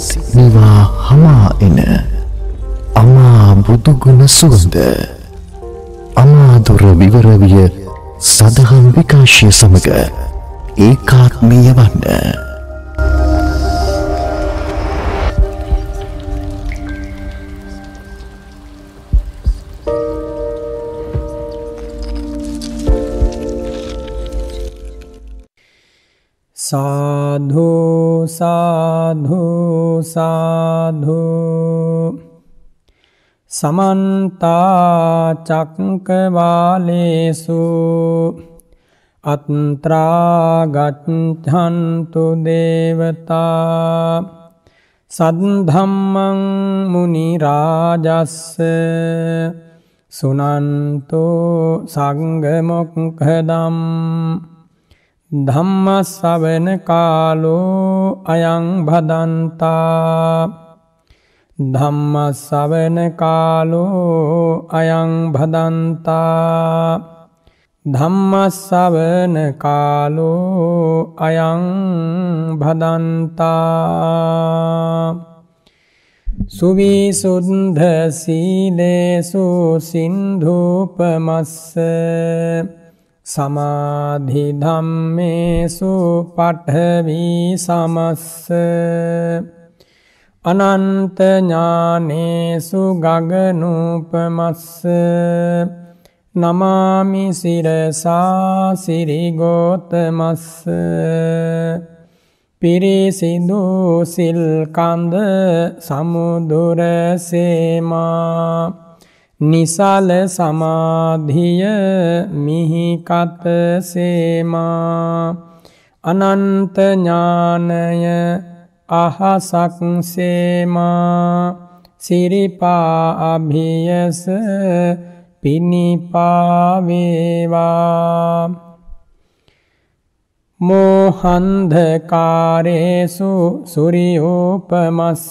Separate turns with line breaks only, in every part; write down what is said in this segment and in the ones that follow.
සිත්නවා හමා එන අමා බුදුගුණ සුවඳ. අමාදුර විවරවිය සදහම් විකාශය සමඟ ඒකාත්මීය වන්න.
සාධු සාධු සාධු සමන්තා චක්කවාලේසු අත්ත්‍රාගච්ඡන්තු දේවතා සද්ධම්මං මුනි රාජස්ස සුනන්තෝ සංඝ මොක්ඛදම් ධම්මස්සවන කාලෝ අයං භදන්තා. ධම්මස්සවන කාලෝ අයං භදන්තා. ධම්මස්සවන කාලෝ අයං භදන්තා. සුවිසුද්ධ සීලේසු සින්ධූපමස්ස. සමාධිධම්මේසු පට්හවී සමස්ස අනන්තඥානේසු ගගනූපමස්ස නමාමි සිරසා සිරිගෝතමස්ස පිරිසිදු සිල්කන්ද සමුදුරසේමා නිසල සමාධිය මිහිකත සේමා. අනන්තඥානය අහසක් සේමා. සිරිපා අභියස පිණිපාවේවා මෝහන්ධකාරේසු සුරියෝපමස්ස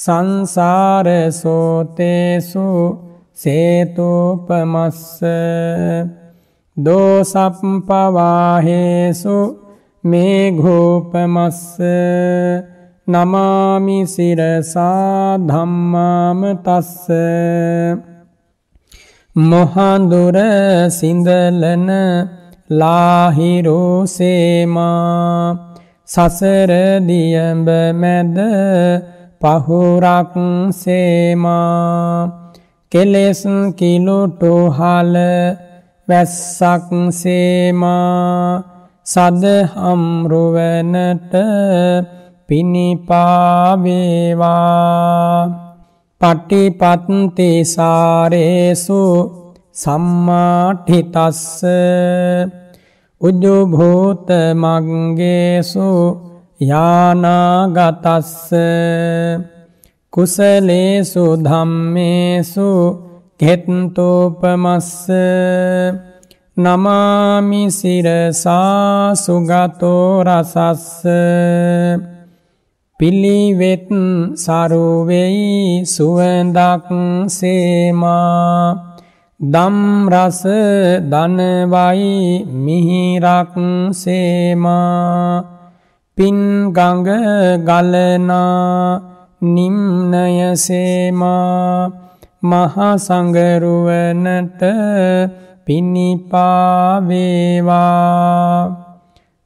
සංසාරසෝතේසු සේතෝපමස්ස දෝසප්පවාහේසු මේඝෝපමස්ස නමාමි සිරසා ධම්මාම තස්ස මොහන්දුර සිඳලන ලාහිරෝසේමා සසරදියඹ මැද පහුරක් සේමා. කෙලෙස් කිලුටුහල වැස්සක් සේමා. සදහම්රුවනට පිණිපාවේවා. පටිපත්ති සාරේසු සම්මාඨිතස්ස උජුභූත මංගේසු යානාගතස්ස කුසලේසු ධම්මේසු ගෙත්තෝපමස්ස නමාමි සිරසා සුගතෝ රසස්ස පිළිවෙත් සරුවෙයි සුවඳක් සේමා දම්රස දනවයි මිහිරක් සේමා පින්ගඟ ගලනා නිම්නයසේමා මහසංගරුවනට පිණිපාවේවා.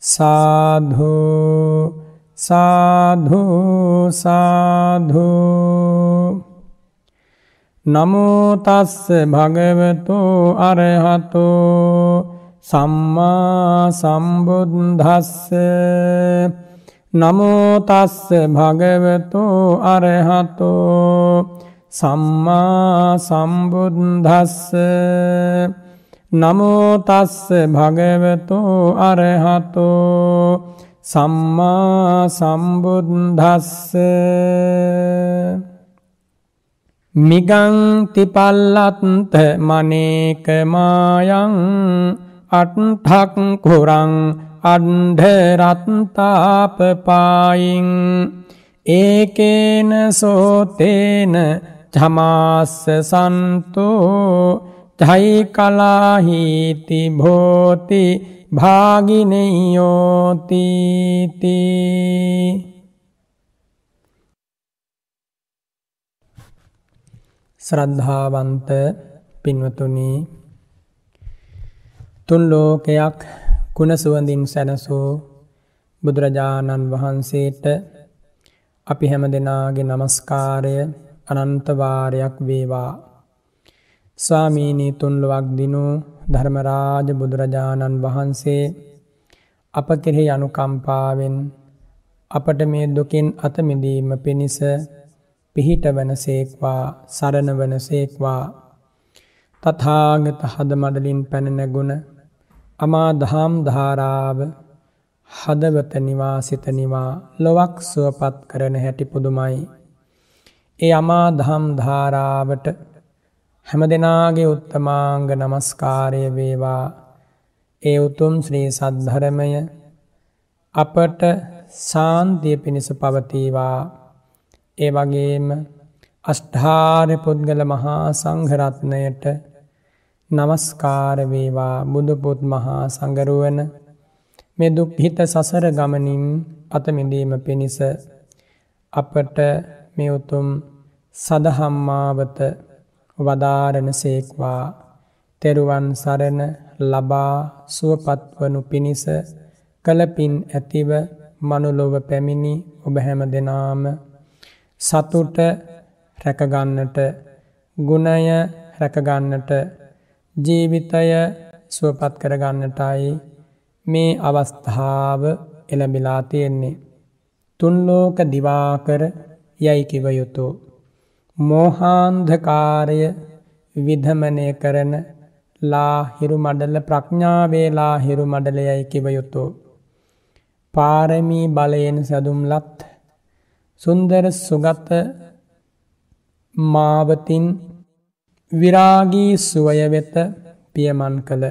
සාධෝ සාධෝ සාධෝ. නමෝතස්ස භගවතෝ අරහතෝ සම්මා සම්බුද්ධස්ස නමෝතස්ස භගවතෝ අරහතෝ. සම්මා සම්බුද්ධස්ස නමෝතස්ස භගවතෝ අරහතෝ. සම්මා සම්බුද්ධස්ස මිගංතිපල්ලත්ත මනේකමායං අට්හක් කුරං අන්ධරත්තාපපායිං ඒකේන සෝතේන ජමාස්ස සන්තෝ ජයිකලාහිති භෝති භාගිනෙයෝතිති ශ්‍රද්ධාවන්ත පින්වතුනී තුන් ලෝකයක් කුණ සුවඳින් සැනසූ බුදුරජාණන් වහන්සේට අපි හැම දෙනාගේ නමස්කාරය අනන්තවාරයක් වේවා. ස්වාමීනී තුන්ලොවක් දිනු ධර්මරාජ බුදුරජාණන් වහන්සේ අප කෙරෙහි අනුකම්පාවෙන් අපට මේ දුකින් අතමිදීම පිණිස පිහිට වන සේක්වා සරණ වන සේක්වා තථාගත හද මඩලින් පැනනැගුණ අමා දහම් ධාරාව හදවත නිවා සිතනිවා ලොවක් සුවපත් කරන හැටි පුදුමයි. ඒ අමා දහම් ධාරාවට හැම දෙනාගේ උත්තමාංග නමස්කාරය වේවා ඒ උතුම් ශ්‍රී සද්ධරමය අපට සාන්තිය පිණිස පවතිවා ඒ වගේම අෂ්ඨාර්ය පුද්ගල මහා සංඝරත්නයට නමස්කාර වේවා බුදුපුත් මහා සංගරුවන. මේ දුක් හිත සසර ගමනින් අතමිදීම පිණිස අපට මේ උතුම් සදහම්මාවත වදාරණ සේක්වා. තෙරුවන් සරණ ලබා සුවපත්වනු පිණිස කලපින් ඇතිව මනුලොව පැමිණි ඔබ හැම දෙනාම සතුට රැකගන්නට ගුණය රැකගන්නට ජීවිතය සුවපත් කරගන්නටයි මේ අවස්ථාව එළඹිලා තියෙන්නේ. තුන්ලෝක දිවාකර යැයිකිව යුතු. මෝහාන්ධකාරය විධමනය කරන ලාහිරු මඩල ප්‍රඥාවේලා හිරු මඩලයයි කිව යුතු. පාරමී බලයෙන් සැදුම්ලත් සුන්දර සුගත මාවතින් විරාගී සුවය වෙත පියමන් කළ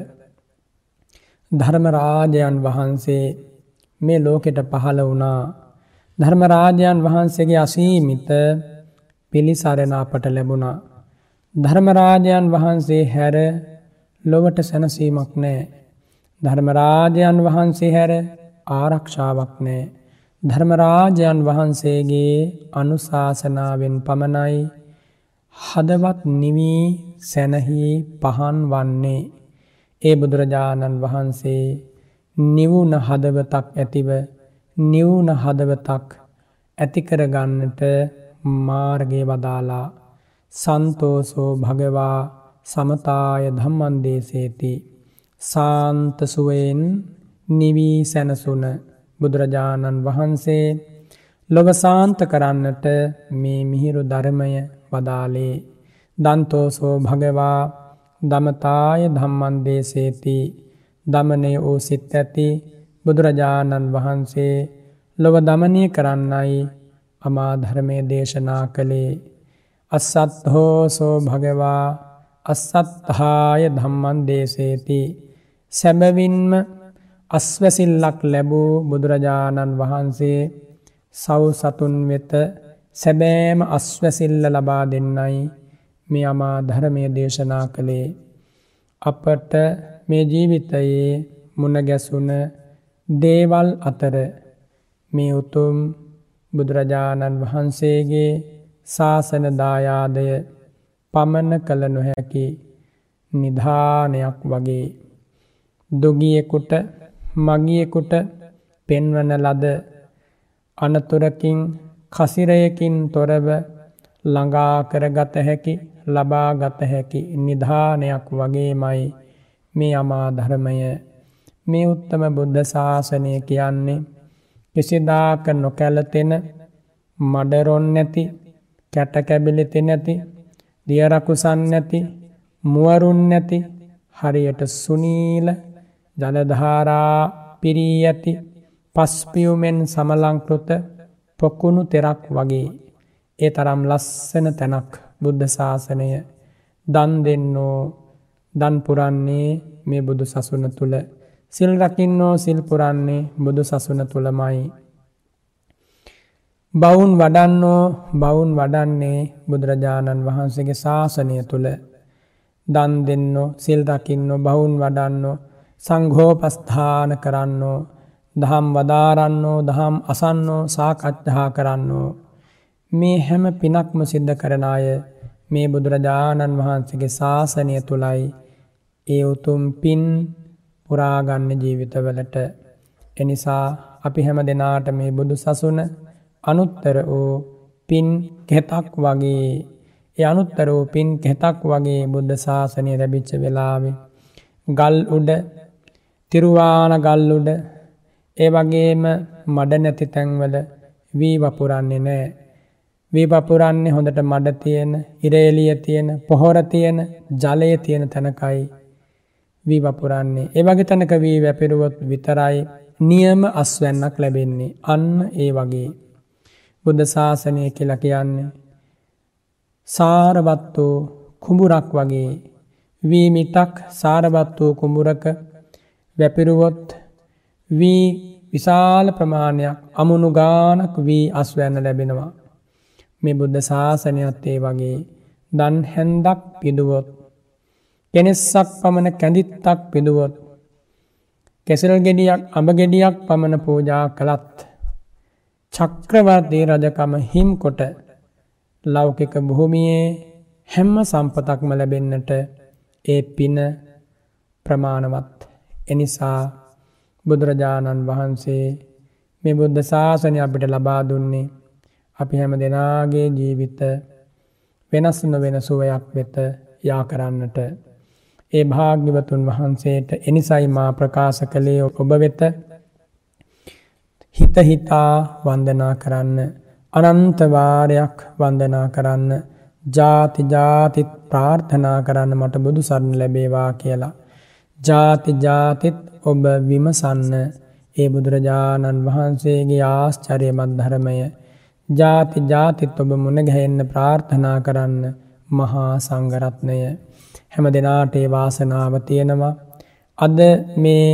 ධර්මරාජයන් වහන්සේ මේ ලෝකෙට පහළ වුණා ධර්මරාජයන් වහන්සේගේ අසීමිත පිළිසරණ අපට ලැබුණා. ධර්මරාජයන් වහන්සේ හැර ලොවට සැනසීමක් නෑ. ධර්මරාජයන් වහන්සේ හැර ආරක්ෂාවක් නෑ. ධර්මරාජයන් වහන්සේගේ අනුශාසනාවෙන් පමණයි හදවත් නිවී සැනහි පහන් වන්නේ. ඒ බුදුරජාණන් වහන්සේ නිවුන හදවතක් ඇතිව නිවුන හදවතක් ඇතිකරගන්නට මාර්ගය වදාලා සන්තෝසෝ භගවා සමතාය ධම්මන්දේශේති සාන්තසුවයෙන් නිවී සැනසුන බුදුරජාණන් වහන්සේ ලොවසාන්ත කරන්නට මේ මිහිරු ධර්මය වදාලේ දන්තෝසෝ භගවා දමතාය ධම්මන්දේශේති දමනය වූ සිත් ඇති බුදුරජාණන් වහන්සේ ලොව දමනය කරන්නයි අමාධර්මය දේශනා කළේ. අස්සත් හෝසෝ භගවා අස්සත්හාය ධම්මන් දේශේති සැබවින්ම අස්වැසිල්ලක් ලැබූ බුදුරජාණන් වහන්සේ සව් සතුන් වෙත සැබෑම අස්වැසිල්ල ලබා දෙන්නයි මේ අමා ධර්මය දේශනා කළේ. අපට මේ ජීවිතයේ මුණගැසුන දේවල් අතර මේ උතුම් බුදුරජාණන් වහන්සේගේ ශාසනදායාදය පමණ කළ නොහැකි නිධානයක් වගේ. දුගියෙකුට මගියෙකුට පෙන්වන ලද අනතුරකින් කසිරයකින් තොරව ළඟා කරගත හැකි ලබා ගත හැකි නිධානයක් වගේමයි මේ අමා ධර්මය. මේ උත්තම බුද්ධ ශාසනය කියන්නේ කිසිදාක නොකැලතෙන මඩරොන් නැති කැටකැබිලිති නැති දියරකුසන් නැති මුවරුන් නැති හරියට සුනීල ජලධාරා පිරී ඇති පස්පියුමෙන් සමලංකෘත පොකුණු තෙරක් වගේ. ඒ තරම් ලස්සන තැනක් බුද්ධ ශාසනය දන් දෙන්නෝ දන් පුරන්නේ මේ බුදු සසුන තුළ සිල් රකින්නෝ සිල් පුරන්නේ බුදු සසුන තුළමයි. බවුන් වඩන්නෝ බවුන් වඩන්නේ බුදුරජාණන් වහන්සේගේ ශාසනය තුළ දන් දෙන්නෝ සිල් රකින්නෝ බවුන් වඩන්නෝ සංඝෝපස්ථාන කරන්නෝ දහම් වදාරන්නෝ දහම් අසන්නෝ සාකච්ඡා කරන්නෝ. මේ හැම පිනක්ම සිද්ධ කරන අය මේ බුදුරජාණන් වහන්සේගේ ශාසනය තුළයි ඒ උතුම් පින් පුරාගන්න ජීවිතවලට. එනිසා අපි හැම දෙනාට මේ බුදු සසුන අනුත්තර වූ පින් කෙතක් වගේ ඒ අනුත්තර වූ පින් කෙතක් වගේ බුද්ධ ශාසනය ලැබිච්ච වෙලාවේ ගල් උඩ තිරුවාන ගල් උඩ ඒ වගේම මඩ නැති තැන්වල වී වපුරන්නේ නෑ. වී වපුරන්නේ හොඳට මඩ තියෙන ඉරේලිය තියෙන පොහොර තියෙන ජලය තියෙන තැනකයි වී වපුරන්නේ ඒ වගේ තැනක වී වැපිරුවොත් විතරයි නියම අස්වැන්නක් ලැබෙන්නේ. අන්න ඒ වගේ. බුද්ධ ශාසනය කියලා කියන්නේ සාරවත් වූ කුඹුරක් වගේ. වී මිටක් සාරවත් වූ කුඹුරක වැපිරුවොත් වී විශාල ප්‍රමාණයක් අමුණු ගානක් වී අස්වැන්න ලැබෙනවා. මේ බුද්ධ ශාසනයත් ඒ වගේ දන් හැන්දක් පිදුවොත්. කෙනෙස්සක් පමණ කැඳිත්තක් පිදුවොත්. කෙසල් ගෙඩියක් අඹ ගෙඩියක් පමණ පූජා කළත්. චක්‍රවර්තී රජකම හිම් කොට ලෞකික බොහොමියේ හැම්ම සම්පතක්ම ලැබෙන්නට ඒ පින ප්‍රමාණවත්. එනිසා බුදුරජාණන් වහන්සේ මේ බුද්ධ ශාසනය අපිට ලබා දුන්නේ අපි හැම දෙනාගේ ජීවිත වෙනස් නොවෙන සුවයක් වෙත යා කරන්නට. ඒ භාග්‍යවතුන් වහන්සේට එනිසයි මා ප්‍රකාශ කළේ ඔබ වෙත හිත හිතා වන්දනා කරන්න අනන්තවාරයක් වන්දනා කරන්න ජාති ජාතිත් ප්‍රාර්ථනා කරන්න මට බුදු සරණ ලැබේවා කියලා. ජාති ජාතිත් ඔබ විමසන්න. ඒ බුදුරජාණන් වහන්සේගේ ආශ්චරයමත් ධර්මය ජාති ජාතිත් ඔබ මුණගැහෙන්න ප්‍රාර්ථනා කරන්න මහා සංගරත්නය හැම දෙනාටේ වාසනාව තියෙනවා. අද මේ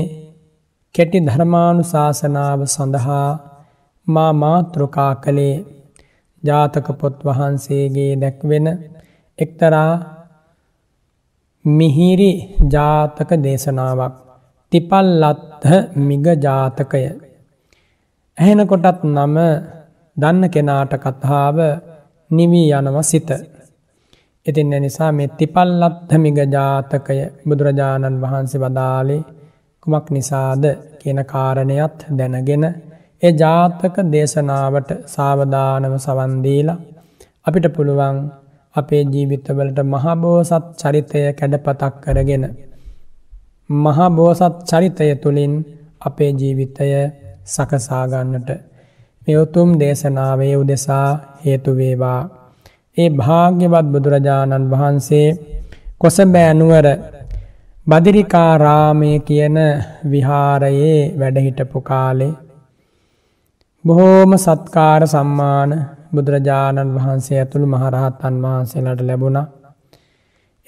කෙටි ධර්මානු ශාසනාව සඳහා මා මාතෘකා කළේ ජාතක පොත් වහන්සේගේ දැක්වෙන එක්තරා මිහිරි ජාතක දේශනාවක් තිපල්ලත්හ මිග ජාතකය. ඇහෙනකොටත් නම දන්න කෙනාට කතාව නිවී යනව සිත. ඉතින් නිසා මේ තිපල්ලත්හ මිග ජාතකය බුදුරජාණන් වහන්සේ වදාලේ කුමක් නිසාද කියන කාරණයත් දැනගෙන ඒ ජාතක දේශනාවට සාවධානව සවන්දීලා අපිට පුළුවන් අපේ ජීවිතවලට මහබෝසත් චරිතය කැඩපතක් කරගෙන මහබෝසත් චරිතය තුළින් අපේ ජීවිතය සකසාගන්නට මෙවතුම් දේශනාවේ උදෙසා හේතුවේවා. ඒ භාග්‍යවත් බුදුරජාණන් වහන්සේ කොසබෑනුවර බදිරිකාරාමය කියන විහාරයේ වැඩහිටපු කාලේ බොහෝම සත්කාර සම්මාන බුදුරජාණන් වහන්සේ ඇතුළු මහරහත්තන් වහන්සේලට ලැබුණ.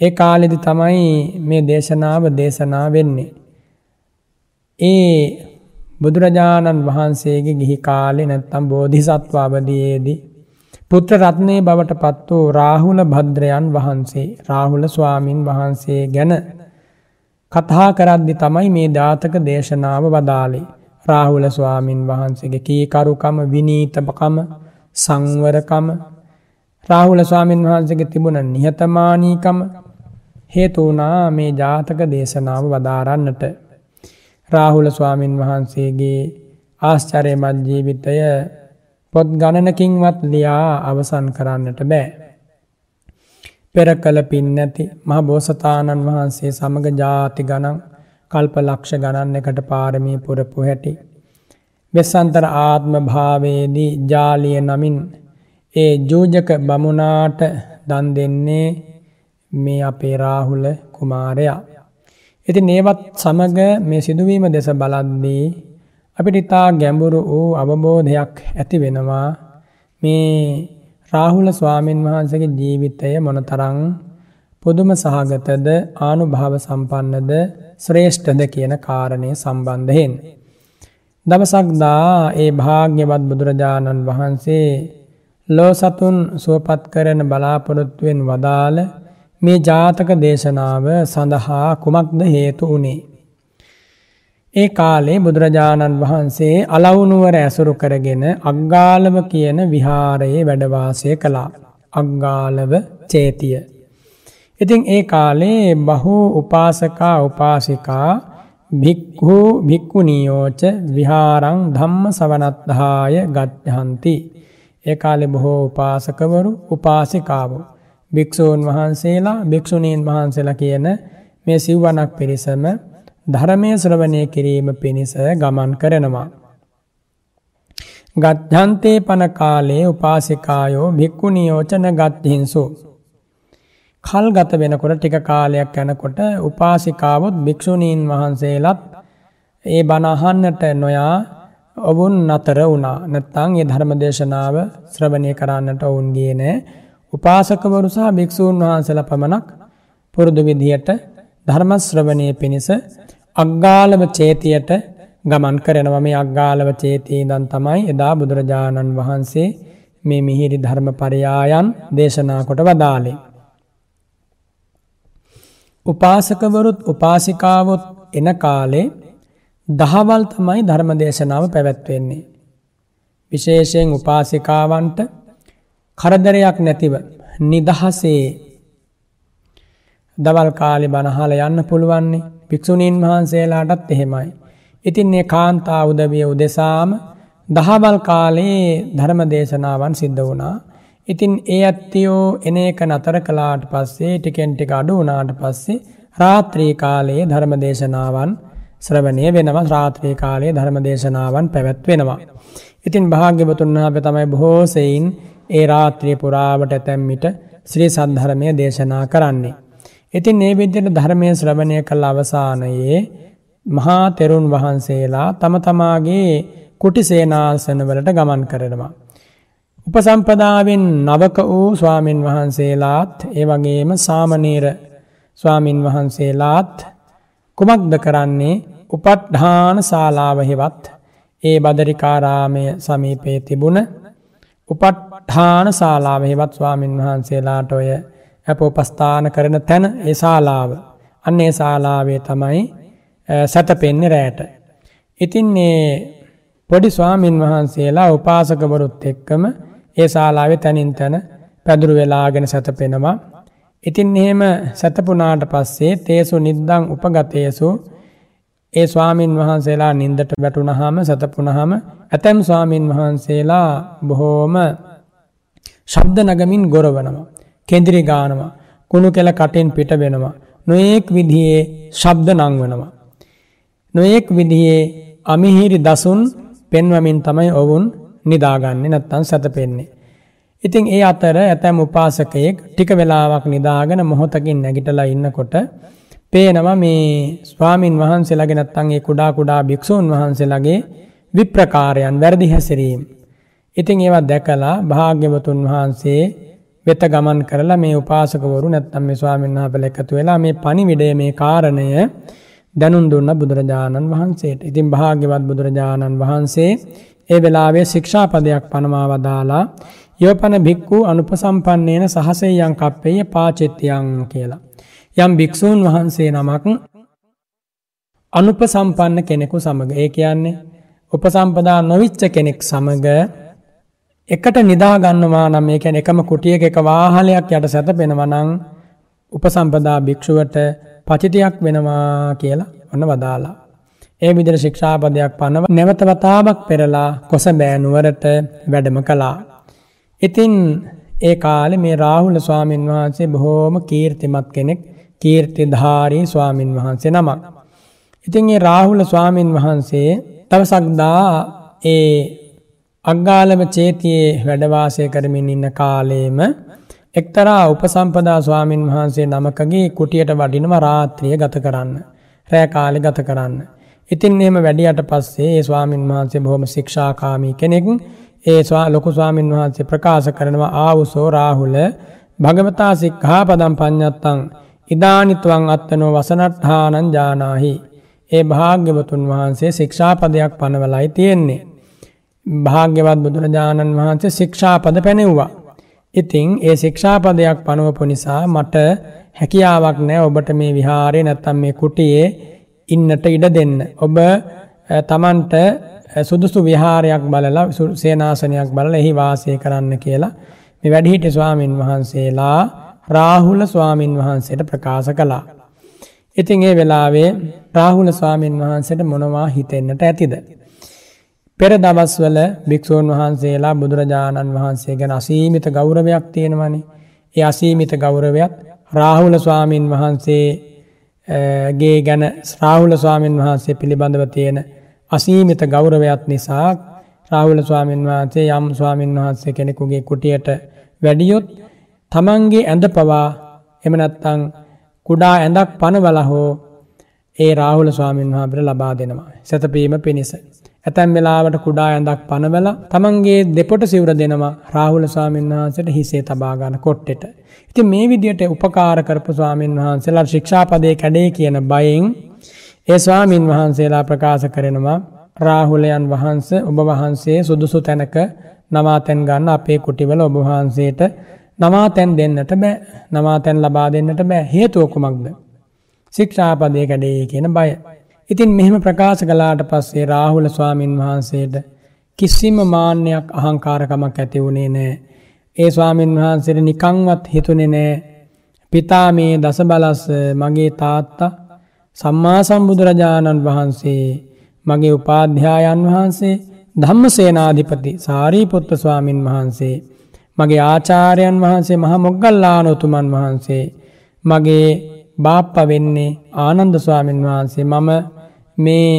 ඒ කාලෙදි තමයි මේ දේශනාව දේශනා වෙන්නේ. ඒ බුදුරජාණන් වහන්සේගේ ගිහි කාලෙ නැත්තම් බෝධිසත්ව අවදයේදී. පුත්‍ර රත්නය බවට පත් වූ රාහුල භද්‍රයන් වහන්සේ රාහුල ස්වාමීන් වහන්සේ ගැන කතා කරද්දි තමයි මේ ධාතක දේශනාව වදාලේ. රාහුල ස්වාමීන් වහන්සේගේ කීකරුකම විනීතපකම සංවරකම රාහුල ස්වාමීන් වහන්සේගේ තිබුණ නිහතමානීකම හේතුවනා මේ ජාතක දේශනාව වදාරන්නට. රාහුල ස්වාමීන් වහන්සේගේ ආශ්චරයමත් ජීවිතය පොත් ගණනකින්වත් ලියා අවසන් කරන්නට බෑ. පෙර කළ පින් නැති මහ බෝසතාණන් වහන්සේ සමඟ ජාති ගණන් කල්ප ලක්ෂ ගණන් එකට පාරමී පුරපු හැටි. වෙස්සන්තර ආත්ම භාවයේදී ජාලිය නමින් ඒ ජූජක බමුණාට දන් දෙන්නේ මේ අපේ රාහුල කුමාරයා. ඉති නේවත් සමග මේ සිදුවීම දෙස බලද්දී අපිට ඉතා ගැඹුරු වූ අවබෝධයක් ඇති වෙනවා මේ රාහුල ස්වාමීන් වහන්සගේ ජීවිතය මොනතරං පුදුම සහගතද ආනු භාව සම්පන්නද ශ්‍රේෂ්ඨද කියන කාරණය සම්බන්ධයෙන්. දවසක්දා ඒ භාග්‍යවත් බුදුරජාණන් වහන්සේ ලෝ සතුන් සුවපත් කරන බලාපොරොත්තුවෙන් වදාළ මේ ජාතක දේශනාව සඳහා කුමක්ද හේතු වනේ. ඒ කාලේ බුදුරජාණන් වහන්සේ අලවුනුවර ඇසුරු කරගෙන අග්ගාලව කියන විහාරයේ වැඩවාසය කළා. අග්ගාලව චේතිය. ඉතින් ඒ කාලේ බහු උපාසකා උපාසිකා භික්හු භික්කුනියෝච විහාරං ධම්ම සවනත්හාය ගච්ඡහන්ති. ඒ කාලෙ බොහෝ උපාසකවරු උපාසිකාවෝ. භික්‍ෂූන් වහන්සේලා භික්‍ෂුණීන් වහන්සේලා කියන මේ සිව්වනක් පිරිසම ධර්මය ශ්‍රවණය කිරීම පිණිස ගමන් කරනවා. ගත්්‍යන්තේ පන කාලේ උපාසිකායෝ භික්කුණියෝචන ගත්හිංසු. කල් ගත වෙනකොට ටික කාලයක් යැනකොට උපාසිකාවොත් භික්‍ෂුණීන් වහන්සේලත් ඒ බණහන්නට නොයා ඔවුන් නතර වුණා. නැත්තං ඒ ධර්ම දේශනාව ශ්‍රවණය කරන්නට ඔවුන්ගේ නෑ. උපාසකවරු සහ භික්‍ෂූන් වහන්සල පමණක් පුරුදු විදිහට ධර්මශ්‍රවණය පිණිස අග්ගාලව චේතියට ගමන් කරනව. මේ අග්ගාලව චේතී දන් තමයි එදා බුදුරජාණන් වහන්සේ මේ මිහිරි ධර්ම පරයායන් දේශනා කොට වදාලේ. උපාසකවරුත් උපාසිකාවොත් එන කාලේ දහවල් තමයි ධර්ම දේශනාව පැවැත්වෙන්නේ. විශේෂයෙන් උපාසිකාවන්ට කරදරයක් නැතිව නිදහසේ දවල් කාලි බණහල යන්න පුළුවන්නේ භික්‍ෂුණීන් වහන්සේලාටත් එහෙමයි. ඉතින් ඒ කාන්තා උදවිය උදෙසාම දහවල් කාලයේ ධර්ම දේශනාවන් සිද්ධ වුණා. ඉතින් ඒ ඇත්තියෝ එන එක නතර කලාට පස්සේ ටිකෙන්ටික අඩු වනාට පස්සේ රාත්‍රී කාලයේ ධර්ම දේශනාවන් ශ්‍රවණය වෙනවා රාත්‍රී කාලයේ ධර්ම දේශනාවන් පැවැත්වෙනවා. ඉතින් භාග්‍යවතුන් වහප තමයි බොහෝසයින් ඒ රාත්‍රිය පුරාවට ඇතැම්මිට ශ්‍රී සද්ධර්මය දේශනා කරන්නේ. ඉතින් ඒ විද්‍යට ධර්මය ශ්‍රවණය කළ අවසානයේ මහා තෙරුන් වහන්සේලා තම තමාගේ කුටිසේනාසනවලට ගමන් කරනවා. උපසම්පදාවෙන් නවක වූ ස්වාමීන් වහන්සේලාත් ඒ වගේම සාමනීර ස්වාමින් වහන්සේලාත් කුමක්ද කරන්නේ උපට්ඨාන ශාලාවහෙවත් ඒ බදරිකාරාමය සමීපේ තිබුණ උපට්ඨාන ශාලාවහෙවත් ස්වාමින් වහන්සේලාට ඔය ඇප උපස්ථාන කරන තැන ඒ ශාලාව අන්නේ ශාලාවේ තමයි සැතපෙන්නේ රෑට. ඉතින් පොඩි ස්වාමින් වහන්සේලා උපාසකවරුත් එක්කම ඒ ශාලාවේ තැනින් තැන පැදුරු වෙලාගෙන සැතපෙනවා. ඉතින් එහෙම සැතපුනාට පස්සේ තේසු නිද්දං උපගතයසු ඒ ස්වාමීන් වහන්සේලා නින්දට වැටුණහම සැතපුනහම ඇතැම් ස්වාමීන් වහන්සේලා බොහෝම ශබ්ද නගමින් ගොරවනවා. කෙදිරි ගානවා. කුණු කෙල කටින් පිට වෙනවා. නොයෙක් විදිහේ ශබ්ද නංවනවා. නොයෙක් විදිහේ අමිහිරි දසුන් පෙන්වමින් තමයි ඔවුන් නිදාගන්නේ නැත්තන් සැතපෙන්නේ. ඉතින් ඒ අතර ඇතැම් උපාසකයෙක් ටික වෙලාවක් නිදාගෙන මොහොතකින් නැගිටලා ඉන්නකොට පේනවා මේ ස්වාමින් වහන්සේලාගේ නැත්තන් ඒ කුඩා කුඩා භික්ෂූන් වහන්සේලාගේ විප්‍රකාරයන් වැරදි හැසිරීම්. ඉතින් ඒවා දැකලා භාග්‍යවතුන් වහන්සේ වෙත ගමන් කරලා මේ උපාසකවරු නැත්තම් මේ ස්වාමීන් වහන්සේ එකතු වෙලා මේ පණිවිඩය මේ කාරණය දැනුම් දුන්න බුදුරජාණන් වහන්සේට. ඉතින් භාග්‍යවත් බුදුරජාණන් වහන්සේ ඒ වෙලාවේ ශික්ෂාපදයක් පනවා වදාලා යෝපන භික්කු අනුපසම්පන්නේන සහසයයන් කප්පේය පාචෙත්තියන් කියලා. යම් භික්‍ෂූන් වහන්සේ නමක් අනුපසම්පන්න කෙනෙකු සමඟ ඒ කියන්නේ උපසම්පදා නොවිච්ච කෙනෙක් සමඟ එකට නිදාගන්නවා නම් ඒ කැන එකම කුටියක එක වාහලයක් යට සැතපෙනවනං උපසම්පදා භික්‍ෂුවට පචිතයක් වෙනවා කියලා ඔන්න වදාලා. ඒ විදිර ශික්ෂාපදයක් පනව නැවතවතාවක් පෙරලා කොස බෑනුවරට වැඩම කලා. ඉතින් ඒ කාලෙ මේ රාහුල ස්වාමීන් වහන්සේ බොහෝම කීර්තිමත් කෙනෙක් කීර්ති ධාරී ස්වාමීන් වහන්සේ නමක්. ඉතින් ඒ රාහුල ස්වාමීන් වහන්සේ තවසක්දා ඒ අග්ගාලම චේතියේ වැඩවාසය කරමින් ඉන්න කාලේම එක්තරා උපසම්පදා ස්වාමීන් වහන්සේ නමකගේ කුටියට වඩිනව රාත්‍රිය ගත කරන්න. රෑකාලෙ ගත කරන්න. ඉතින් එහෙම වැඩියට පස්සේ ඒ ස්වාමීන් වහන්සේ බොහොම ශික්ෂාකාමී කෙනෙක් ඒ ස්වා ලොකු ස්වාමීන් වහන්සේ ප්‍රකාශ කරනවා ආවුසෝ රාහුල භගවතා සික්හා පදම් පඥත්තං ඉදානිත්වන් අත්තනෝ වසනට්හානන් ජානාහි. ඒ භාග්‍යවතුන් වහන්සේ ශික්ෂාපදයක් පනවලයි තියෙන්නේ. භාග්‍යවත් බුදුරජාණන් වහන්සේ ශික්ෂාපද පැනෙව්වා. ඉතිං ඒ ශික්ෂාපදයක් පනුවපු නිසා මට හැකියාවක් නෑ ඔබට මේ විහාරය නැත්තම් මේ කුටියේ ඉන්නට ඉඩ දෙන්න. ඔබ තමන්ට සුදුසු විහාරයක් බලලා සේනාසනයක් බලල එහි වාසය කරන්න කියලා මේ වැඩිහිට ස්වාමින් වහන්සේලා රාහුල ස්වාමින් වහන්සේට ප්‍රකාශ කළා. ඉතින් ඒ වෙලාවේ රාහුල ස්වාමින් වහන්සේට මොනවා හිතෙන්නට ඇතිද. පෙර දවස්වල භික්‍ෂූන් වහන්සේලා බුදුරජාණන් වහන්සේ ගැන අසීමිත ගෞරවයක් තියෙනවනි. ඒ අසීමිත ගෞරවයක් රාහුල ස්වාමීන් වහන්සේගේ ගැන ශ්‍රාහුල ස්වාමීන් වහන්සේ පිළිබඳව තියෙන අසීමිත ගෞරවයක් නිසා රාහුල ස්වාමීන් වහන්සේ යම් ස්වාමීන් වහන්සේ කෙනෙකුගේ කුටියට වැඩියොත් තමන්ගේ ඇඳ පවා එමනත්තං කුඩා ඇඳක් පනවල හෝ ඒ රාහුල ස්වාමීන් වහන්සේට ලබා දෙනවා. සැතපීම පිණිස. ඇතැම් වෙලාවට කුඩා ඇඳක් පනවල තමන්ගේ දෙපොට සිවර දෙනවා රාහුල ස්වාමීන් වහන්සට හිසේ තබාගන කොට්ටෙට. ඉති මේ විදියට උපකාර කරපු ස්වාමීන් වහන්සේලා ශික්ෂාපදය කැඩේ කියන බයෙන් ඒ ස්වාමීන් වහන්සේලා ප්‍රකාශ කරනවා රාහුලයන් වහන්ස ඔබ වහන්සේ සුදුසු තැනක නවාතැන් ගන්න අපේ කුටිවල ඔබවහන්සේට නවාතැන් දෙන්නට බෑ නවාතැන් ලබා දෙන්නට බෑ හේතුවකුමක්ද. ශික්ෂාපදය කැඩේ කියන බය. ඉතින් මෙහෙම ප්‍රකාශ කලාට පස්සේ රාහුල ස්වාමීන් වහන්සේට කිසිම මාන්‍යයක් අහංකාරකමක් ඇති වුණේ නෑ. ඒ ස්වාමීන් වහන්සේට නිකංවත් හිතුනෙ නෑ පිතා මේ දස බලස් මගේ තාත්තා සම්මා සම්බුදුරජාණන් වහන්සේ මගේ උපාධ්‍යායන් වහන්සේ ධම්ම සේනාධිපති සාරීපොත්ත ස්වාමින් වහන්සේ මගේ ආචාරයන් වහන්සේ මහ මොග්ගල්ලානොතුමන් වහන්සේ මගේ බාප්ප වෙන්නේ ආනන්ද ස්වාමීන් වහන්සේ මම මේ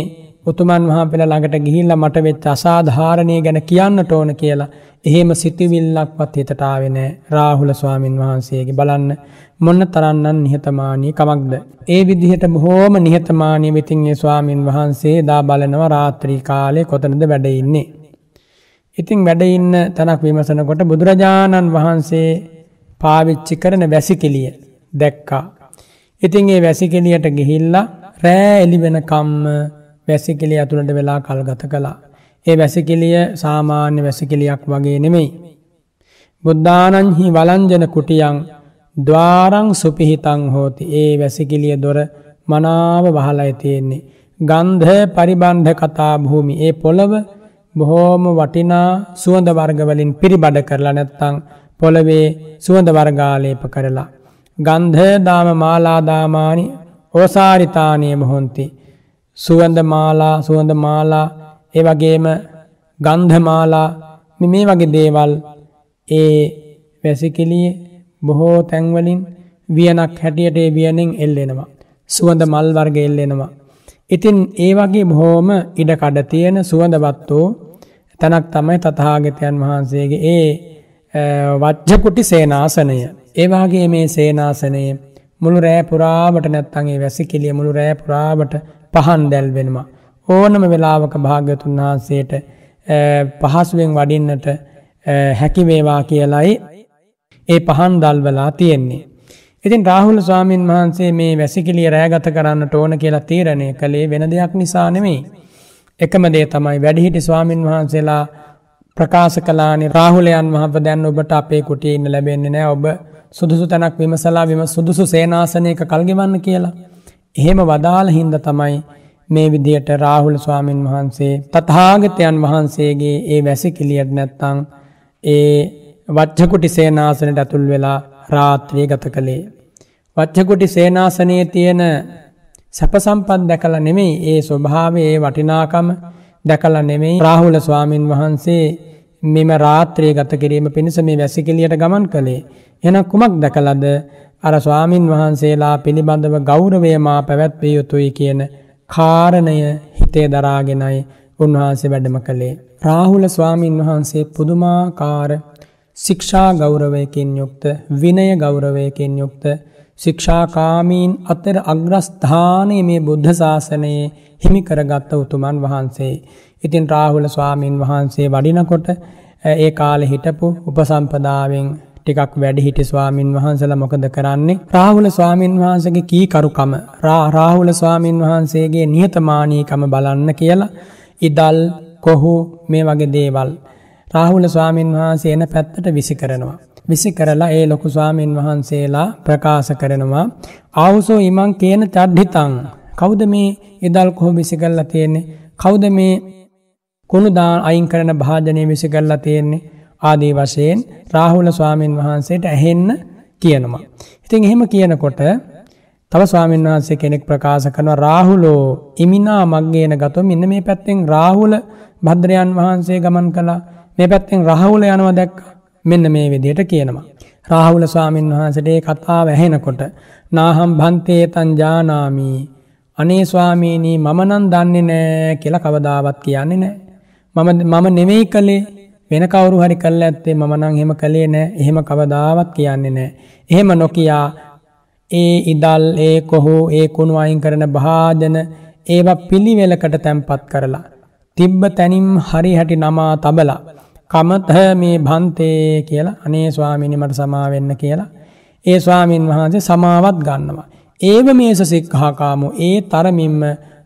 උතුමන් වහා පෙළ ළඟට ගිහිල්ල මට වෙච්ච අසාධාරණය ගැන කියන්නට ඕන කියලා එහෙම සිතිවිල්ලක්වත් හිතටාවෙන රාහුල ස්වාමීන් වහන්සේගේ බලන්න මොන්න තරන්නන් නිහතමානී කමක්ද. ඒ විදිහට බොහෝම නිහතමානය විතින්ගේ ස්වාමීන් වහන්සේ දා බලනව රාත්‍රී කාලය කොතනද වැඩඉන්නේ. ඉතිං වැඩඉන්න තැනක් විමසනකොට බුදුරජාණන් වහන්සේ පාවිච්චි කරන වැසිකිලිය දැක්කා. ඉතින් ඒ වැසිකෙලියට ගිහිල්ලා රෑ එලි වෙන කම්ම වැසිකිලිය ඇතුළට වෙලා කල්ගත කළා. ඒ වැසිකිලිය සාමාන්‍ය වැසිකිලියක් වගේ නෙමෙයි. බුද්ධානන්හි වලංජන කුටියන් දවාරං සුපිහිතං හෝති ඒ වැසිකිලිය දොර මනාව වහලයි තියෙන්නේ. ගන්ධ පරිබන්ධ කතා භූමි ඒ පොළව බොහෝම වටිනා සුවඳ වර්ගවලින් පිරිබඩ කරලා නැත්තං පොළවේ සුවඳ වර්ගාලේප කරලා. ගන්ධදාම මාලාදාමානි ඕසාරිතානය මොහොන්ති. සුවඳ මාලා සුවඳ මාලා ඒ වගේම ගන්ධමාලා මේ වගේ දේවල් ඒ වැසිකිලිය බොහෝ තැන්වලින් වියනක් හැටියට ඒ වියනෙන් එල්ලෙනවා. සුවඳ මල් වර්ග එල්ලෙනවා. ඉතින් ඒ වගේ බොහෝම ඉඩ කඩ තියෙන සුවඳවත්තෝ තැනක් තමයි තතහාගතයන් වහන්සේගේ ඒ වච්්‍යකුටි සේනාසනය ඒවාගේ මේ සේනාසනයේ මුළු රෑ පුරාවට නැත්තන්ගේ වැසි කෙලිය මුළු රෑ පුරාවට පහන් දැල්වෙනවා. ඕනම වෙලාවක භාග්‍යතුන් වහන්සේට පහසුවෙන් වඩින්නට හැකිවේවා කියලයි ඒ පහන් දල්වලා තියෙන්නේ. ඉතින් රාහුල ස්වාමීන් වහන්සේ මේ වැසිකිලිය රෑගත කරන්නට ඕන කියලා තීරණය කළේ වෙන දෙයක් නිසා නෙමෙයි. එකම දේ තමයි වැඩිහිටි ස්වාමීන් වහන්සේලා ප්‍රකාශ කලානේ රාහුලයන් වහප දැන් ඔබට අපේ කුටිය ඉන්න ලැබෙන්නේ නෑ ඔබ සුදුසු තැනක් විමසලා විම සුදුසු සේනාසනයක කල්ගෙවන්න කියලා. එහෙම වදාළ හින්ද තමයි මේ විදියට රාහුල ස්වාමීන් වහන්සේ තතාගතයන් වහන්සේගේ ඒ වැසි කිලියට නැත්තං ඒ වච්චකුටි සේනාසනට ඇතුල් වෙලා රාත්‍රී ගත කළේ. වච්චකුටි සේනාසනයේ තියෙන සැපසම්පත් දැකල නෙමෙයි ඒ ස්වභාව ඒ වටිනාකම දැකල නෙමෙයි රාහුල ස්වාමීන් වහන්සේ මෙම රාත්‍රයේ ගත කිරීම පිණිස මේ වැසිකිලියට ගමන් කළේ. එන කුමක් දැකලද අර ස්වාමින් වහන්සේලා පිළිබඳව ගෞරවයමා පැවැත්විය යුතුයි කියන කාරණය හිතේ දරාගෙනයි උන්වහන්සේ වැඩම කළේ. රාහුල ස්වාමීන් වහන්සේ පුදුමාකාර ශික්ෂා ගෞරවයකින් යුක්ත විනය ගෞරවයකින් යුක්ත ශික්ෂාකාමීන් අතර අග්‍රස්ථානය මේ බුද්ධ ශාසනයේ හිමි කරගත්ත උතුමන් වහන්සේ. ඉතින් රාහුල ස්වාමීන් වහන්සේ වඩිනකොට ඒ කාලෙ හිටපු උපසම්පදාවෙන් ටිකක් වැඩ හිටි ස්වාමීන් වහන්සල මොකද කරන්නේ? රාහුල ස්වාමීන් වහන්සගේ කී කරුකම රාහුල ස්වාමීන් වහන්සේගේ නිහතමානීකම බලන්න කියලා ඉදල් කොහු මේ වගේ දේවල්. රාහුල ස්වාමීන් වහන්සේ එන පැත්තට විසි කරනවා. විසි කරලා ඒ ලොකු ස්වාමීන් වහන්සේලා ප්‍රකාශ කරනවා අවුසෝ ඉමං කියන චඩ්හිතං කෞද මේ ඉදල් කොහො විසි කරලා තියෙන්නේ? කෞද මේ කුණු දාන අයින් කරන භාජනය විසි කරලා තියෙන්නේ? ආදී වශයෙන් රාහුල ස්වාමීන් වහන්සේට ඇහෙන්න කියනවා. ඉතින් එහෙම කියනකොට තව ස්වාමීන් වහන්සේ කෙනෙක් ප්‍රකාශ කරනවා රාහුලෝ ඉමිනා මග්ගේන ගතෝ මෙන්න මේ පැත්තෙන් රාහුල භද්‍රයන් වහන්සේ ගමන් කළා. මේ පැත්තෙන් රාහුල යනවා දැක්කා. මෙන්න මේ විදිහට කියනවා. රාහුල ස්වාමීන් වහන්සේට ඒ කතාව ඇහෙනකොට නාහම් භන්තේ තං ජානාමි අනේ ස්වාමීනී මම නම් දන්නේ නෑ කියලා කවදාවත් කියන්නේ නෑ. මම මම නෙමෙයි කළේ වෙන කවුරු හරි කළා ඇත්තේ මම නම් එහෙම කළේ නෑ. එහෙම කවදාවත් කියන්නේ නෑ. එහෙම නොකියා ඒ ඉදල් ඒ කොහෝ ඒ කුණු අයින් කරන භාජන ඒවා පිළිවෙලකට තැන්පත් කරලා තිබ්බ තැනින් හරි හැටි නමා තබලා කමත මේ භන්තේ කියලා අනේ ස්වාමීනි මට සමාවෙන්න කියලා ඒ ස්වාමීන් වහන්සේ සමාවත් ගන්නවා. ඒව මේස සික්හාකාමු ඒ තරමින්ම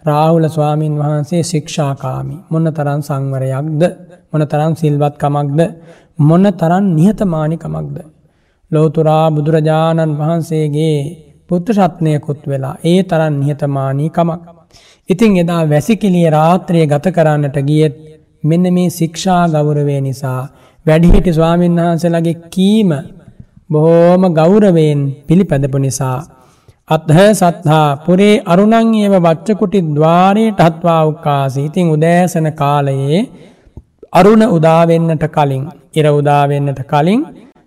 රාහුල ස්වාමීන් වහන්සේ ශික්ෂාකාමි. මොන්න තරන් සංවරයක්ද මොන තරන් සිල්වත් කමක්ද මොන තරන් නිහතමානිකමක්ද. ලෝතුරා බුදුරජාණන් වහන්සේගේ පුත්‍රශත්නයකුත් වෙලා ඒ තරන් නිහතමානී කමක්. ඉතිං එදා වැසිකිලිය රාත්‍රය ගත කරන්නට ගියත් මෙන්න මේ ශික්ෂා ගෞරවය නිසා වැඩිහිටි ස්වාමීන් වහන්සේලගේ කීම බොහෝම ගෞරවයෙන් පිළිපැදපු නිසා. අත්හ සත්හා පුරේ අරුණං ඒව වච්චකුටි ద్వාරයට හත්වා උක්කාසී. ඉතින් උදෑසන කාලයේ අරුණ උදාවෙන්නට කලින් ඉර උදාවෙන්නට කලින්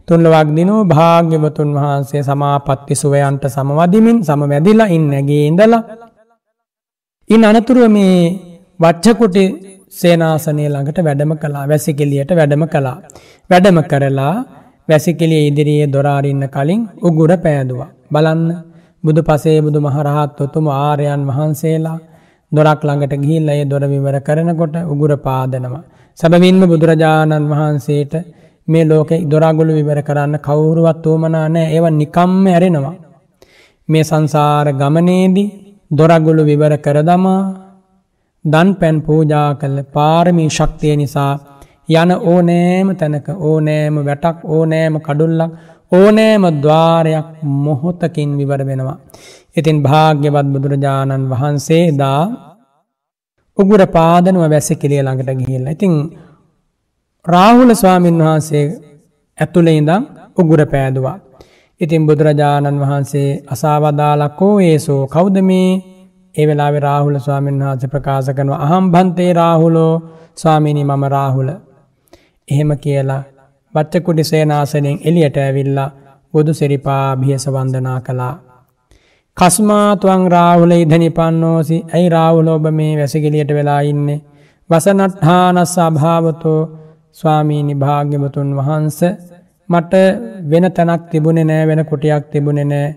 තුන්ලවක් දිනූ භාග්‍යවතුන් වහන්සේ සමාපත්ති සුවයන්ට සමවදිමින් සමවැදිලා ඉන්න ගේ ඉඳලා. ඉන් අනතුරුව මේ වච්චකුටි සේනාසනය ළඟට වැඩම කලා වැසිකෙලියට වැඩම කලා. වැඩම කරලා වැසිකෙලිය ඉදිරියේ දොරාරින්න කලින් උගුර පෑදවා. බලන්න බුදු පසේ බුදු මහරහත් ඔතුම ආරයන් වහන්සේලා දොරක් ළඟට ගිහිල්ල ඒ දොර විවර කරනකොට උගුර පාදනවා. සැබවින්ම බුදුරජාණන් වහන්සේට මේ ලෝක දොරාගුළු විවර කරන්න කවුරුවත් වූමනා නෑ ඒව නිකම්ම ඇරෙනවා. මේ සංසාර ගමනේදී දොරගුළු විවර කරදමා දන් පැන් පූජා කළ පාරමී ශක්තිය නිසා යන ඕනෑම තැනක ඕනෑම වැටක් ඕනෑම කඩුල්ලක් ඕනෑම ద్వාරයක් මොහොතකින් විවර වෙනවා. ඉතින් භාග්‍යවත් බුදුරජාණන් වහන්සේ දා උගුර පාදනුව වැස්සි කිරිය ළඟට ගිහිල්ල. ඉතිං රාහුල ස්වාමීන් වහන්සේ ඇතුළේ ඉඳම් උගුර පෑදවා. ඉතින් බුදුරජාණන් වහන්සේ අසාවදාලක්කෝ ඒසෝ කෞද මේ ඒ වෙලාවෙ රාහුල ස්වාමීන් වහන්සේ ප්‍රකාශ කරනවා අහම් භන්තේ රාහුලෝ ස්වාමිනි මම රාහුල. එහෙම කියලා බච්චකුඩි සේනාසනෙන් එලියට ඇවිල්ලා බුදු සිරිපා භියස වන්දනා කළා. කස්මාතුවන් රාහුල ඉධනි පන්නෝසි ඇයි රාහුලෝබ මේ වැසිගිලියට වෙලා ඉන්නේ. වසනට්හානස් අභාවතෝ ස්වාමීනි භාග්‍යමතුන් වහන්ස මට වෙන තැනක් තිබුණෙ නෑ වෙන කුටියක් තිබුණෙ නෑ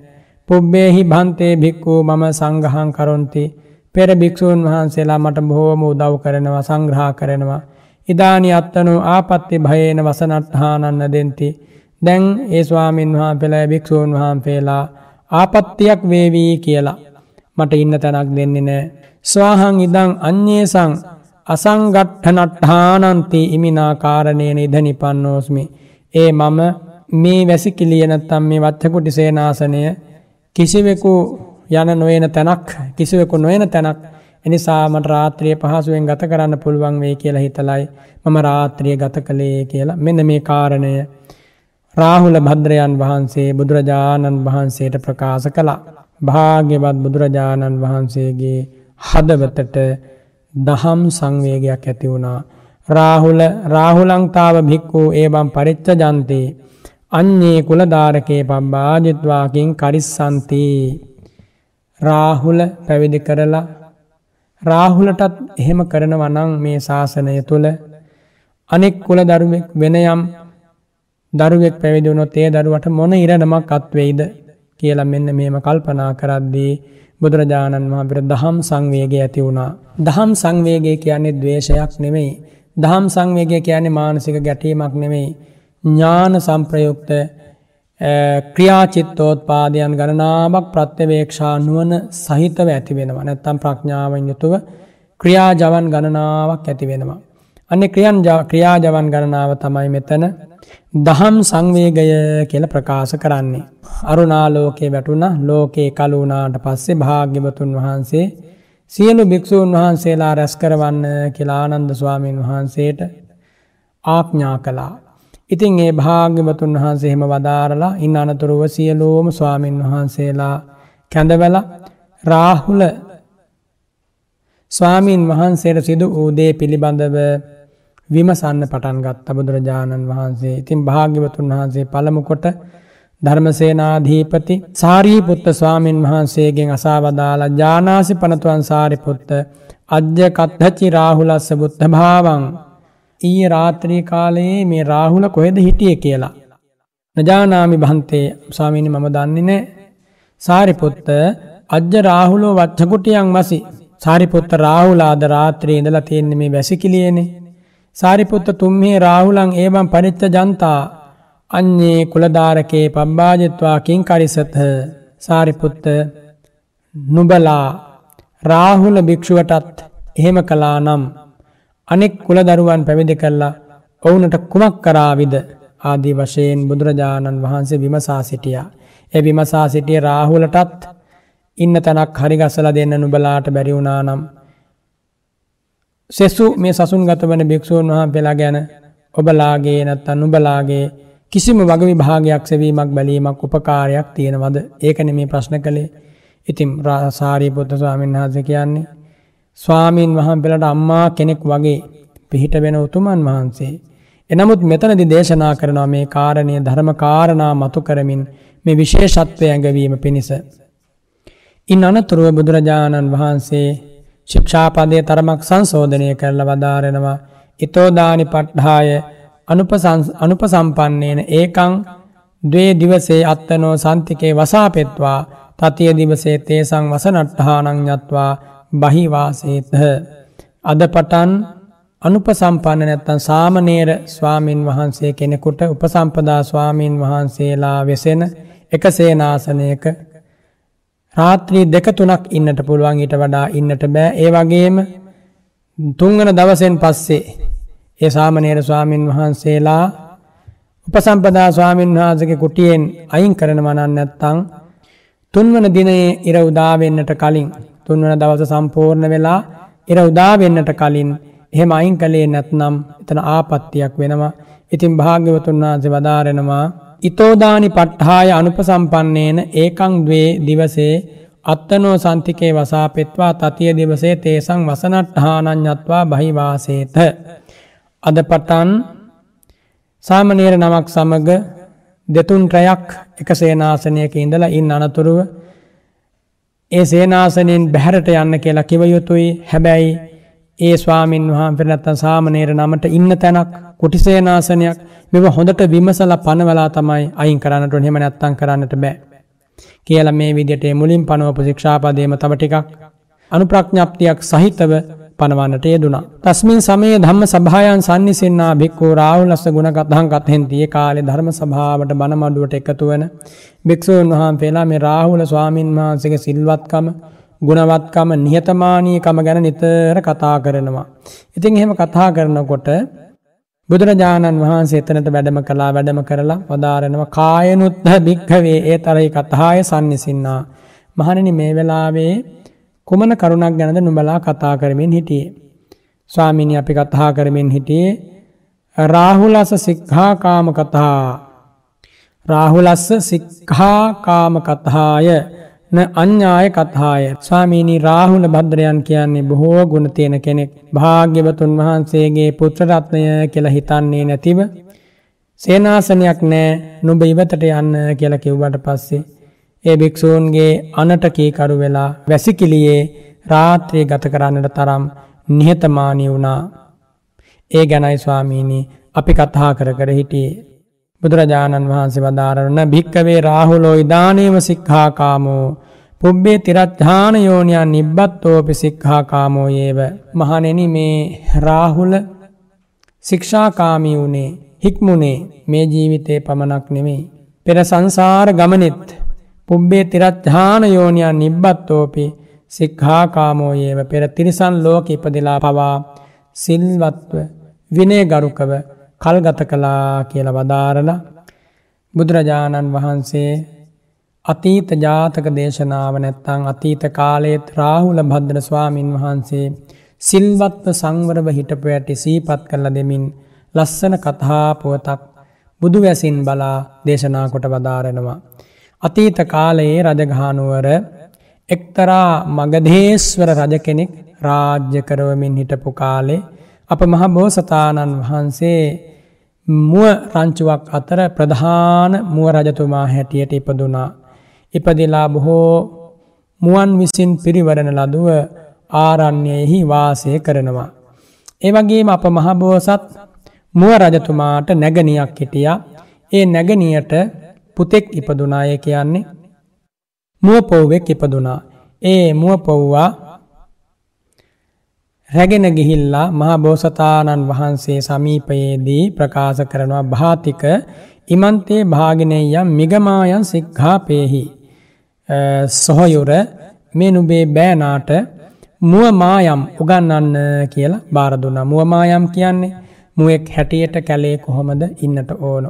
පුබ්බේහි භන්තේ භික්කූ මම සංගහං කරොන්ති පෙර භික්‍ෂූන් වහන්සේලා මට බොහෝම උදව් කරනවා සංග්‍රහා කරනවා. ඉදානි අත්තනු ආපත්ති භයේන වසනට්හානන්න දෙන්ති. දැන් ඒ ස්වාමීන් වහා පෙළ භික්‍ෂූන් වහන්පේලා ආපත්තියක් වේවී කියලා. මට ඉන්න තැනක් දෙන්නේ නෑ. ස්වාහං ඉදං අන්‍යේසං අසංගට්ඨ නට්ඨානන්ති ඉමිනා කාරණයන ඉදනි පන්නෝස්මි. ඒ මම මේ වැසි කිලියනත්තම් මේ වච්චකුටි සේනාසනය කිසිවෙකු යන නොයන තැනක් කිසිවෙකු නොයන තැනක් එනිසාමට රාත්‍රිය පහසුවෙන් ගත කරන්න පුළුවන් වේ කියලා හිතලයි මම රාත්‍රිය ගත කළේ කියලා මෙන්න මේ කාරණය රාහුල භද්‍රයන් වහන්සේ බුදුරජාණන් වහන්සේට ප්‍රකාශ කළා. භාග්‍යවත් බුදුරජාණන් වහන්සේගේ හදවතට දහම් සංවේගයක් ඇති වුණා. රාහුල රාහුලංතාව භික්කූ ඒබම් පරිච්ච ජන්තේ අන්නේ කුලධාරකයේ පබ්බාජිත්වාකින් කරිස්සන්ති රාහුල පැවිදි කරලා රාහුලටත් එහෙම කරන වනං මේ ශාසනය තුළ අනෙක් කුල දරුවෙක් වෙනයම් දරුවෙක් පැවිදිවුණොත් ඒ දරුවට මොන ඉරණමක් අත්වෙයිද කියලා මෙන්න මේම කල්පනා කරද්දී බුදුරජාණන් වහන්පිර දහම් සංවේගය ඇති වුණා. දහම් සංවේගය කියන්නේ දවේශයක් නෙමෙයි. දහම් සංවේගය කියන්නේ මානසික ගැටීමක් නෙමෙයි. ඥාන සම්ප්‍රයුක්ත ක්‍රියාචිත්තෝත් පාදයන් ගණනාවක් ප්‍රත්‍යවේක්ෂා නුවන සහිතව ඇති වෙනවා නැත්තම් ප්‍රඥාවන් යුතුව ක්‍රියාජවන් ගණනාවක් ඇති වෙනවා. අන්න ක්‍රියන් ක්‍රියාජවන් ගණනාව තමයි මෙතන දහම් සංවේගය කියල ප්‍රකාශ කරන්නේ. අරුණාලෝකයේ වැටුණ ලෝකයේ කලුනාට පස්සේ භාග්‍යවතුන් වහන්සේ සියලු භික්‍ෂූන් වහන්සේලා රැස් කරවන්න කියලා ආනන්ද ස්වාමීන් වහන්සේට ආඥා කළා. ඉතින් ඒ භාග්‍යවතුන් වහන්සේ එහෙම වදාරලා ඉන්න අනතුරුව සියලෝම ස්වාමීන් වහන්සේලා කැඳවල රාහුල ස්වාමීන් වහන්සේට සිදු වූදේ පිළිබඳව විමසන්න පටන් ගත් බුදුරජාණන් වහන්සේ. ඉතින් භාග්‍යවතුන් වහන්සේ පළමුකොට ධර්මසේනාධීපති සාරීපුත්ත ස්වාමීන් වහන්සේගෙන් අසාවදාලා ජානාසි පනතුවන් සාරිපුත්ත අජ්‍ය කත්හචි රාහුලස්ස බුද්ධ භාවන් ඊය රාත්‍රී කාලයේ මේ රාහුල කොහෙද හිටිය කියලා. නජානාමි බහන්තේ ස්වාමීනි මම දන්නේ නෑ. සාරිපුත්ත අජ්‍ය රාහුලෝ වච්චකුටියන් වසි සාරිපුත්ත රාහුලාද රාත්‍රී ඉඳලා තියෙන්නේ මේ වැසිකිලියනේ සාරිපුත්ත තුම්හේ රාහුලන් ඒවම් පරිච්ච ජනතා අන්නේ කුලධාරකයේ පබ්බාජත්වාකින් කරිසත්හ සාරිපුත්ත නුබලා රාහුල භික්ෂුවටත් එහෙම කලා නම් අනෙක් කුලදරුවන් පැවිදි කරලා ඔවුනට කුමක් කරාවිද ආදී වශයෙන් බුදුරජාණන් වහන්සේ විමසා සිටියා. එ විමසා සිටිය රාහුලටත් ඉන්න තැනක් හරිගස්සල දෙන්න නුබලාට බැරිවුණා නම්. සෙසු මේ සසුන් ගත වන භික්‍ෂූන් වහා පෙලා ගැන ඔබලාගේ නැත්තන් නුබලාගේ කිසිම වග විභාගයක් සැවීමක් බැලීමක් උපකාරයක් තියෙනවද ඒකන මේ ප්‍රශ්න කළේ ඉතිම් රාසාරීපොත්ත ස්වාමීන් වහස කියන්නේ. ස්වාමීන් වහම් පෙළට අම්මා කෙනෙක් වගේ පිහිට වෙන උතුමන් වහන්සේ. එනමුත් මෙතනදි දේශනා කරනවා මේ කාරණය ධර්ම කාරණා මතු කරමින් මේ විශේෂත්වය ඇඟවීම පිණිස. ඉන් අනතුරුව බුදුරජාණන් වහන්සේ ශික්ෂාපදය තරමක් සංශෝධනය කරල වදාරෙනවා. ඉතෝදානි පට්හාය අනුපසම්පන්නේන ඒකං දේ දිවසේ අත්තනෝ සන්තිකේ වසාපෙත්වා. තතිය දිවසේ තේසං වසනට්හානං යත්වා. බහිවාසේතහ අද පටන් අනුපසම්පන්න නැත්තන් සාමනේර ස්වාමීන් වහන්සේ කෙනෙකුට උපසම්පදා ස්වාමීන් වහන්සේලා වෙසෙන එක සේනාසනයක රාත්‍රී දෙක තුනක් ඉන්නට පුළුවන් ඊට වඩා ඉන්නට බෑ. ඒ වගේම තුංගන දවසෙන් පස්සේ ඒ සාමනේර ස්වාමීන් වහන්සේලා උපසම්පදා ස්වාමීන් වහන්සගේ කුටියෙන් අයින් කරන මනන්න නැත්තං තුන්වන දිනයේ ඉර උදාවෙන්නට කලින් තුන්වන දවස සම්පූර්ණ වෙලා ඉර උදාවෙන්නට කලින් එහෙම අයින් කළේ නැත්නම් එතන ආපත්තියක් වෙනවා. ඉතින් භාග්‍යවතුන් වහන්සේ වදාරෙනවා ඉතෝදානි පට්හාය අනුපසම්පන්නේන ඒකං දවේ දිවසේ අත්තනෝ සන්තිකේ වසාපෙත්වා තතිය දිවසේ තේසං වසනට්හානං්ඥත්වා බහිවාසේත. අද පටන් සාමනීර නමක් සමග දෙතුන් ට්‍රයක් එක සේනාසනයක ඉඳලා ඉන් අනතුරුව ඒ සේනාසනයෙන් බැහැරට යන්න කියලා කිවයුතුයි හැබැයි ඒ ස්වාමීන් වහම් පෙරනත්තන් සාමනේර නමට ඉන්න තැනක් කුටිසේනාසනයක් මෙම හොඳට විමසල පනවලා තමයි අයින් කරන්නට හෙම නැත්තන් කරන්නට බෑ. කියල මේ විදිට මුලින් පනුවපු ශික්ෂාපදේම තම ටිකක් අනුප්‍රඥ්ඥප්තියක් සහිතව පනවන්නට යෙදුනා. තස්මින් සමේ ධම්ම සභායන් සන්නිසින්නා භික්කෝ රාහුලස්ස ගුණගත්හන් කත්හෙන්තිය කාලෙ ධර්ම සභාවට බනමඩුවට එකතු වන භික්‍ෂූන් වහන් පෙලා මේ රාහුල ස්වාමීන් වහන්සගේ සිල්වත්කම ගුණවත්කම නිහතමානීකම ගැන නිතර කතා කරනවා. ඉතින් එහෙම කතා කරනකොට බුදුරජාණන් වහන්සේ එතනට වැඩම කලා වැඩම කරලා වදාරනවා කායනුත්හ භික්හවේ ඒ තරයි කතාය සන්නිසින්නා. මහණනි මේ වෙලාවේ කුමන කරුණක් ගැනද නුබලා කතා කරමින් හිටියේ. ස්වාමිනි අපි කතා කරමින් හිටියේ රාහුලස සික්හාකාම කතා. රාහුලස්ස සික්හාකාම කතාය න අඥ්ඥාය කතාය. ස්වාමීනී රාහුල භද්‍රයන් කියන්නේ බොහෝ ගුණ තියෙන කෙනෙක්. භාග්‍යවතුන් වහන්සේගේ පුත්‍රරත්නය කියල හිතන්නේ නැතිව සේනාසනයක් නෑ නුබ ඉවතට යන්න කියල කිව්වට පස්සේ ඒ භික්‍ෂූන්ගේ අනටකීකරු වෙලා වැසිකිලියේ රාත්‍රයේ ගත කරන්නට තරම් නිහතමානී වුණා. ඒ ගැනයි ස්වාමීණී අපි කතා කර කර හිටියේ. බුදුරජාණන් වහන්සේ වදාරන භික්කවේ රාහුලෝ ඉදානීව සික්හාකාමෝ පුබ්බේ තිරත්ධාන යෝනියන් නිබ්බත්තෝපි සික්හාකාමෝ ඒව මහනෙන මේ රාහුල ශික්ෂාකාමී වුණේ හික්මුණේ මේ ජීවිතය පමණක් නෙමේ. පෙර සංසාර ගමනෙත් පුබ්බේ තිරත්ධාන යෝනියන් නිබ්බත්තෝපි සික්හාකාමෝ ඒව පෙර තිරිසන් ලෝක ඉපදිලා පවා සිල්වත්ව විනේ ගරුකව කල්ගත කලා කියල වදාරලා බුදුරජාණන් වහන්සේ අතීත ජාතක දේශනාව නැත්තං අතීත කාලේත් රාහුල භද්‍ර ස්වාමීන් වහන්සේ සිල්වත්ව සංවරව හිටපු ඇටි සීපත් කරල දෙමින් ලස්සන කතා පුවතක් බුදු වැසින් බලා දේශනා කොට වදාරෙනවා. අතීත කාලයේ රජගහනුවර එක්තරා මගදේස්වර රජ කෙනෙක් රාජ්‍ය කරවමින් හිටපු කාලේ අප මහ බෝසතාණන් වහන්සේ මුව රංචුවක් අතර ප්‍රධාන මුව රජතුමා හැටියට ඉපදුනා. ඉපදිලා බොහෝ මුවන් විසින් පිරිවරණ ලදුව ආරණ්‍යයෙහි වාසය කරනවා. ඒවගේම අප මහබෝසත් මුව රජතුමාට නැගනියක් හිටිය ඒ නැගනියට පුතෙක් ඉපදුනාය කියන්නේ මුව පොව්වෙක් ඉපදුනා. ඒ මුව පොව්වා රැගෙන ගිහිල්ලා මහා බෝසතාණන් වහන්සේ සමීපයේදී ප්‍රකාශ කරනවා භාතික ඉමන්තේ භාගනයම් මිගමායන් සික්හාපේහි සොහොයුර මේ නුබේ බෑනාට මුවමායම් උගන්නන්න කියලා බාරදුන්න මුවමායම් කියන්නේ මුවෙක් හැටියට කැලේ කොහොමද ඉන්නට ඕන.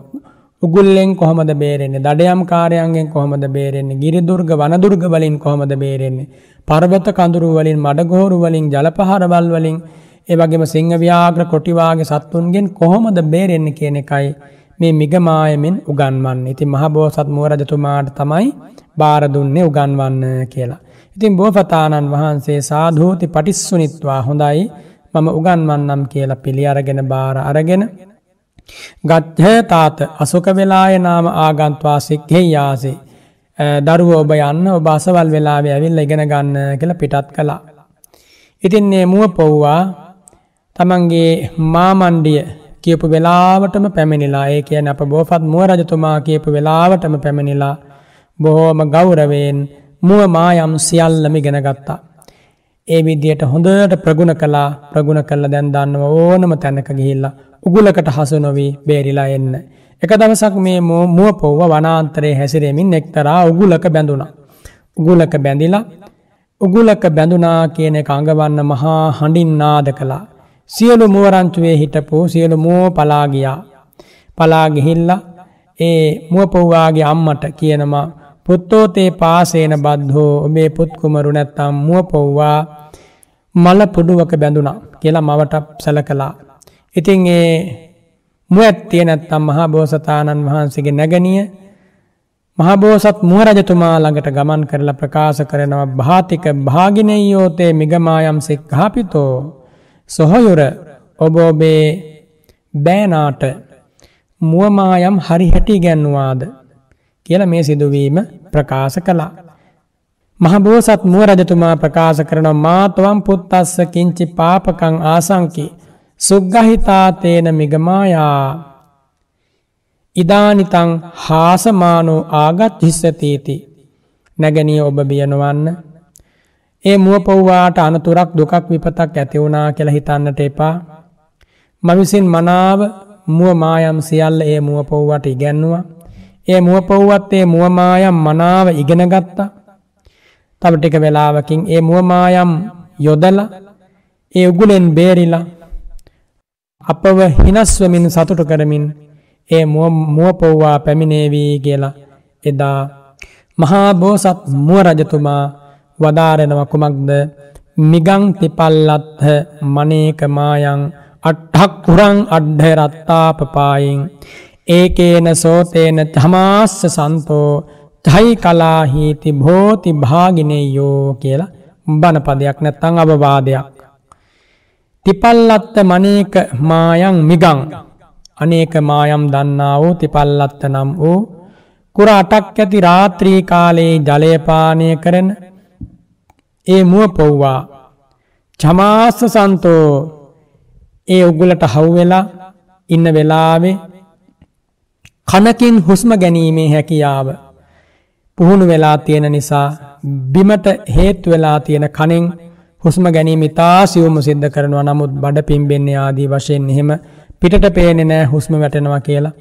උගුල්ලෙන් කොහොමද බේරෙන්නේ දඩයම් කාරයන්ගෙන් කොහොමද බේරෙන්නේ ගිරිදුර්ග වනදුර්ග වලින් කොහොමද බේරෙන්නේ පර්වත කඳුරු වලින් මඩගෝරු වලින් ජලපහරවල් වලින් ඒ වගේම සිංහ ව්‍යාග්‍ර කොටිවාගේ සත්තුන්ගෙන් කොහොමද බේරෙන්නේ කියන එකයි මේ මිගමායමෙන් උගන්වන්න. ඉතින් මහබෝසත් මුවරජතුමාට තමයි බාර දුන්නේ උගන්වන්න කියලා. ඉතින් බෝපතාණන් වහන්සේ සාධූති පටිස්සුනිත්වා හොඳයි මම උගන්වන්නම් කියලා පිළි අරගෙන බාර අරගෙන ගත්්‍ය තාත අසුක වෙලාය නාම ආගන්ත්වා සික්හෙහි යාසේ දරුව ඔබ යන්න ඔබ අසවල් වෙලාව ඇවිල් ඉගෙන ගන්න කියලා පිටත් කළා. ඉතින්නේ මුව පොව්වා තමන්ගේ මාමණ්ඩිය කියපු වෙලාවටම පැමිණිලා ඒ කියන අප බෝපත් මුව රජතුමා කියපු වෙලාවටම පැමිණිලා බොහෝම ගෞරවයෙන් මුව මායම් සියල්ලම ගෙන ගත්තා. ඒ විදියට හොඳට ප්‍රගුණ කලා ප්‍රගුණ කල්ල දැන් දන්නව ඕනම තැනක ගිහිල්ලා උගුලකට හසු නොවී බේරිලා එන්න. එක දවසක් මේ මුව පොව්ව වනාන්තරයේ හැසිරෙමින් එක්තරා උගුලක බැඳුනා. උගුලක බැඳිලා උගුලක බැඳුනා කියන එක අඟවන්න මහා හඬින් නාද කළා. සියලු මුවරංචුවේ හිටපු සියලු මෝ පලාගියා. පලාගිහිල්ල ඒ මුවපොව්වාගේ අම්මට කියනවා පුත්තෝතේ පාසේන බද්ධෝ ඔබේ පුත්කුමරු නැත්තම් මුවපොව්වා මල පුඩුවක බැඳුනා කියලා මවට සැල කලා. ඉතින් ඒ මුවඇත්තිය නැත්තම් මහා බෝසතාණන් වහන්සේගේ නැගනිය මහබෝසත් මුවරජතුමා ළඟට ගමන් කරලා ප්‍රකාශ කරනවා භාතික භාගිනයෝතේ මිගමායම් සික්හාපිතෝ සොහොයුර ඔබ ඔබේ බෑනාට මුවමායම් හරි හැටි ගැන්වාද කියල මේ සිදුවීම ප්‍රකාශ කළා. මහබෝසත් මුව රජතුමා ප්‍රකාශ කරන මාතුවම් පුත්තස්ස කිංචි පාපකං ආසංකි සුග්ගහිතාතේන මිගමායා ඉදානිතං හාසමානෝ ආගත් හිස්සතීති නැගනිය ඔබ බියනවන්න ඒ මුව පොව්වාට අනතුරක් දුකක් විපතක් ඇතිවුණා කියලා හිතන්නට එපා. මවිසින් මනාව මුව මායම් සියල්ල ඒ මුව පොව්වට ඉගැන්නවා. ඒ මුව පොව්වත් ඒ මුවමායම් මනාව ඉගෙන ගත්තා. තව ටික වෙලාවකින් ඒ මුවමායම් යොදල ඒ උගුලෙන් බේරිලා අපව හිනස්වමින් සතුටු කරමින් ඒ මුව පොව්වා පැමිණේවී කියලා එදා මහා බෝසත් මුව රජතුමා වදාරෙනව කුමක්ද මිගං තිපල්ලත්හ මනේකමායන් අට්හක් කුරං අඩ්ඩරත්තාපපායින් ඒකේන සෝතේන තමාස්ස සන්තෝ තයි කලාහීති භෝති භාගිනයෝ කියලා බණපදයක් නැත්තං අවවාදයක්. තිපල්ලත්ත මනේක මායන් මිගං. අනේක මායම් දන්නා වූ තිපල්ලත්ත නම් වූ කුර අටක් ඇති රාත්‍රී කාලයේ ජලයපානය කරන ඒ මුව පොව්වා. චමාස්ස සන්තෝ ඒ උගුලට හව්වෙලා ඉන්න වෙලාවේ කනකින් හුස්ම ගැනීමේ හැකියාව පුහුණු වෙලා තියෙන නිසා බිමට හේතු වෙලා තියෙන කනෙන් හුස්ම ගැනීම ඉතා සියුම සිද්ධ කරනවා නමුත් බඩ පිම්බෙන්නේ ආදී වශයෙන් එහෙම පිටට පේනෙ නෑ හුස්ම වැටෙනවා කියලා.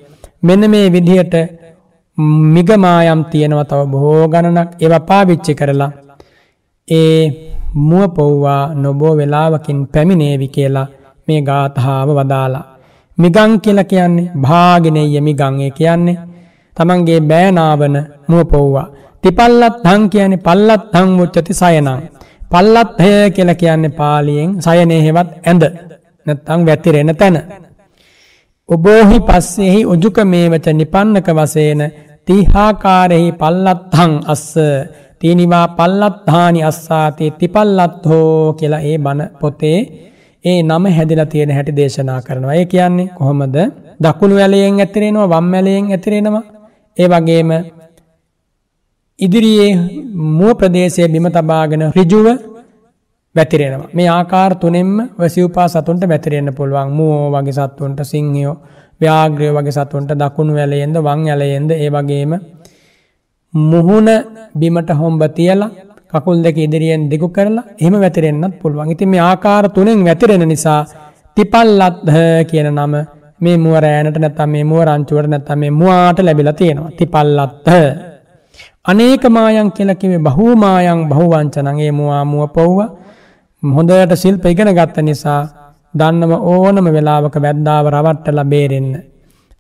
මෙන්න මේ විදිහට මිගමායම් තියෙනව තව බොහෝ ගණනක් ඒව පාවිච්චි කරලා ඒ මුව පොව්වා නොබෝ වෙලාවකින් පැමිණේවි කියලා මේ ගාථාව වදාලා. මිගං කියල කියන්නේ භාගෙනය මිගංය කියන්නේ තමන්ගේ බෑනාවන මුව පොව්වා. තිපල්ලත් හං කියන පල්ලත් හං මුච්චති සයනං. පල්ලත් හය කියල කියන්නේ පාලියෙන් සයනය හෙවත් ඇඳ නැත්තං වැතිරෙන තැන. ඔබෝහි පස්සෙහි උජුක මේවච නිපන්නක වසේන තිහාකාරෙහි පල්ලත්හං අස්ස තිනිවා පල්ලත්හානි අස්සාතේ තිපල්ලත් හෝ කියලා ඒ බණ පොතේ ඒ නම හැදිලා තියෙන හැටි දේශනා කරනවා. ඒ කියන්නේ කොහොමද? දකුණු ඇලයෙන් ඇතිරෙනවා වම් ඇලයෙන් ඇතිරෙනවා. ඒ වගේම ඉදිරියේ මුව ප්‍රදේශයේ බිම තබාගෙන ඍජුව වැතිරෙනවා. මේ ආකාර තුනෙන්ම වසිව්පා සතුන්ට වැතිරෙන්න පුළුවන්. මුවෝ වගේ සත්තුන්ට සිංහයෝ, ව්‍යාග්‍රය වගේ සතුන්ට දකුණු ඇලයෙන්ද වම් ඇලයෙන්ද ඒ වගේම මුහුණ බිමට හොම්බ තියලා කකුල් දෙක ඉදිරියෙන් දිගු කරලා එහෙම වැතිරෙන්නත් පුළුවන්. ඉතින් මේ ආකාර තුනෙන් වැතිරෙන නිසා තිපල්ලත්හ කියන නම මේ මුව රෑනට නැත්නම් මේ මුව රංචුවට නැත්නම් මේ මුවාට ලැබිලා තියෙනවා. තිපල්ලත්හ. අනේක මායන් කියලා කිව්වේ බහූ මායන් බහුවංචනං ඒ මුවා මුව පොව්ව හොඳට ශිල්ප ඉගෙන ගත්ත නිසා දන්නම ඕනම වෙලාවක වැද්දාව රවට්ටලා බේරෙන්න.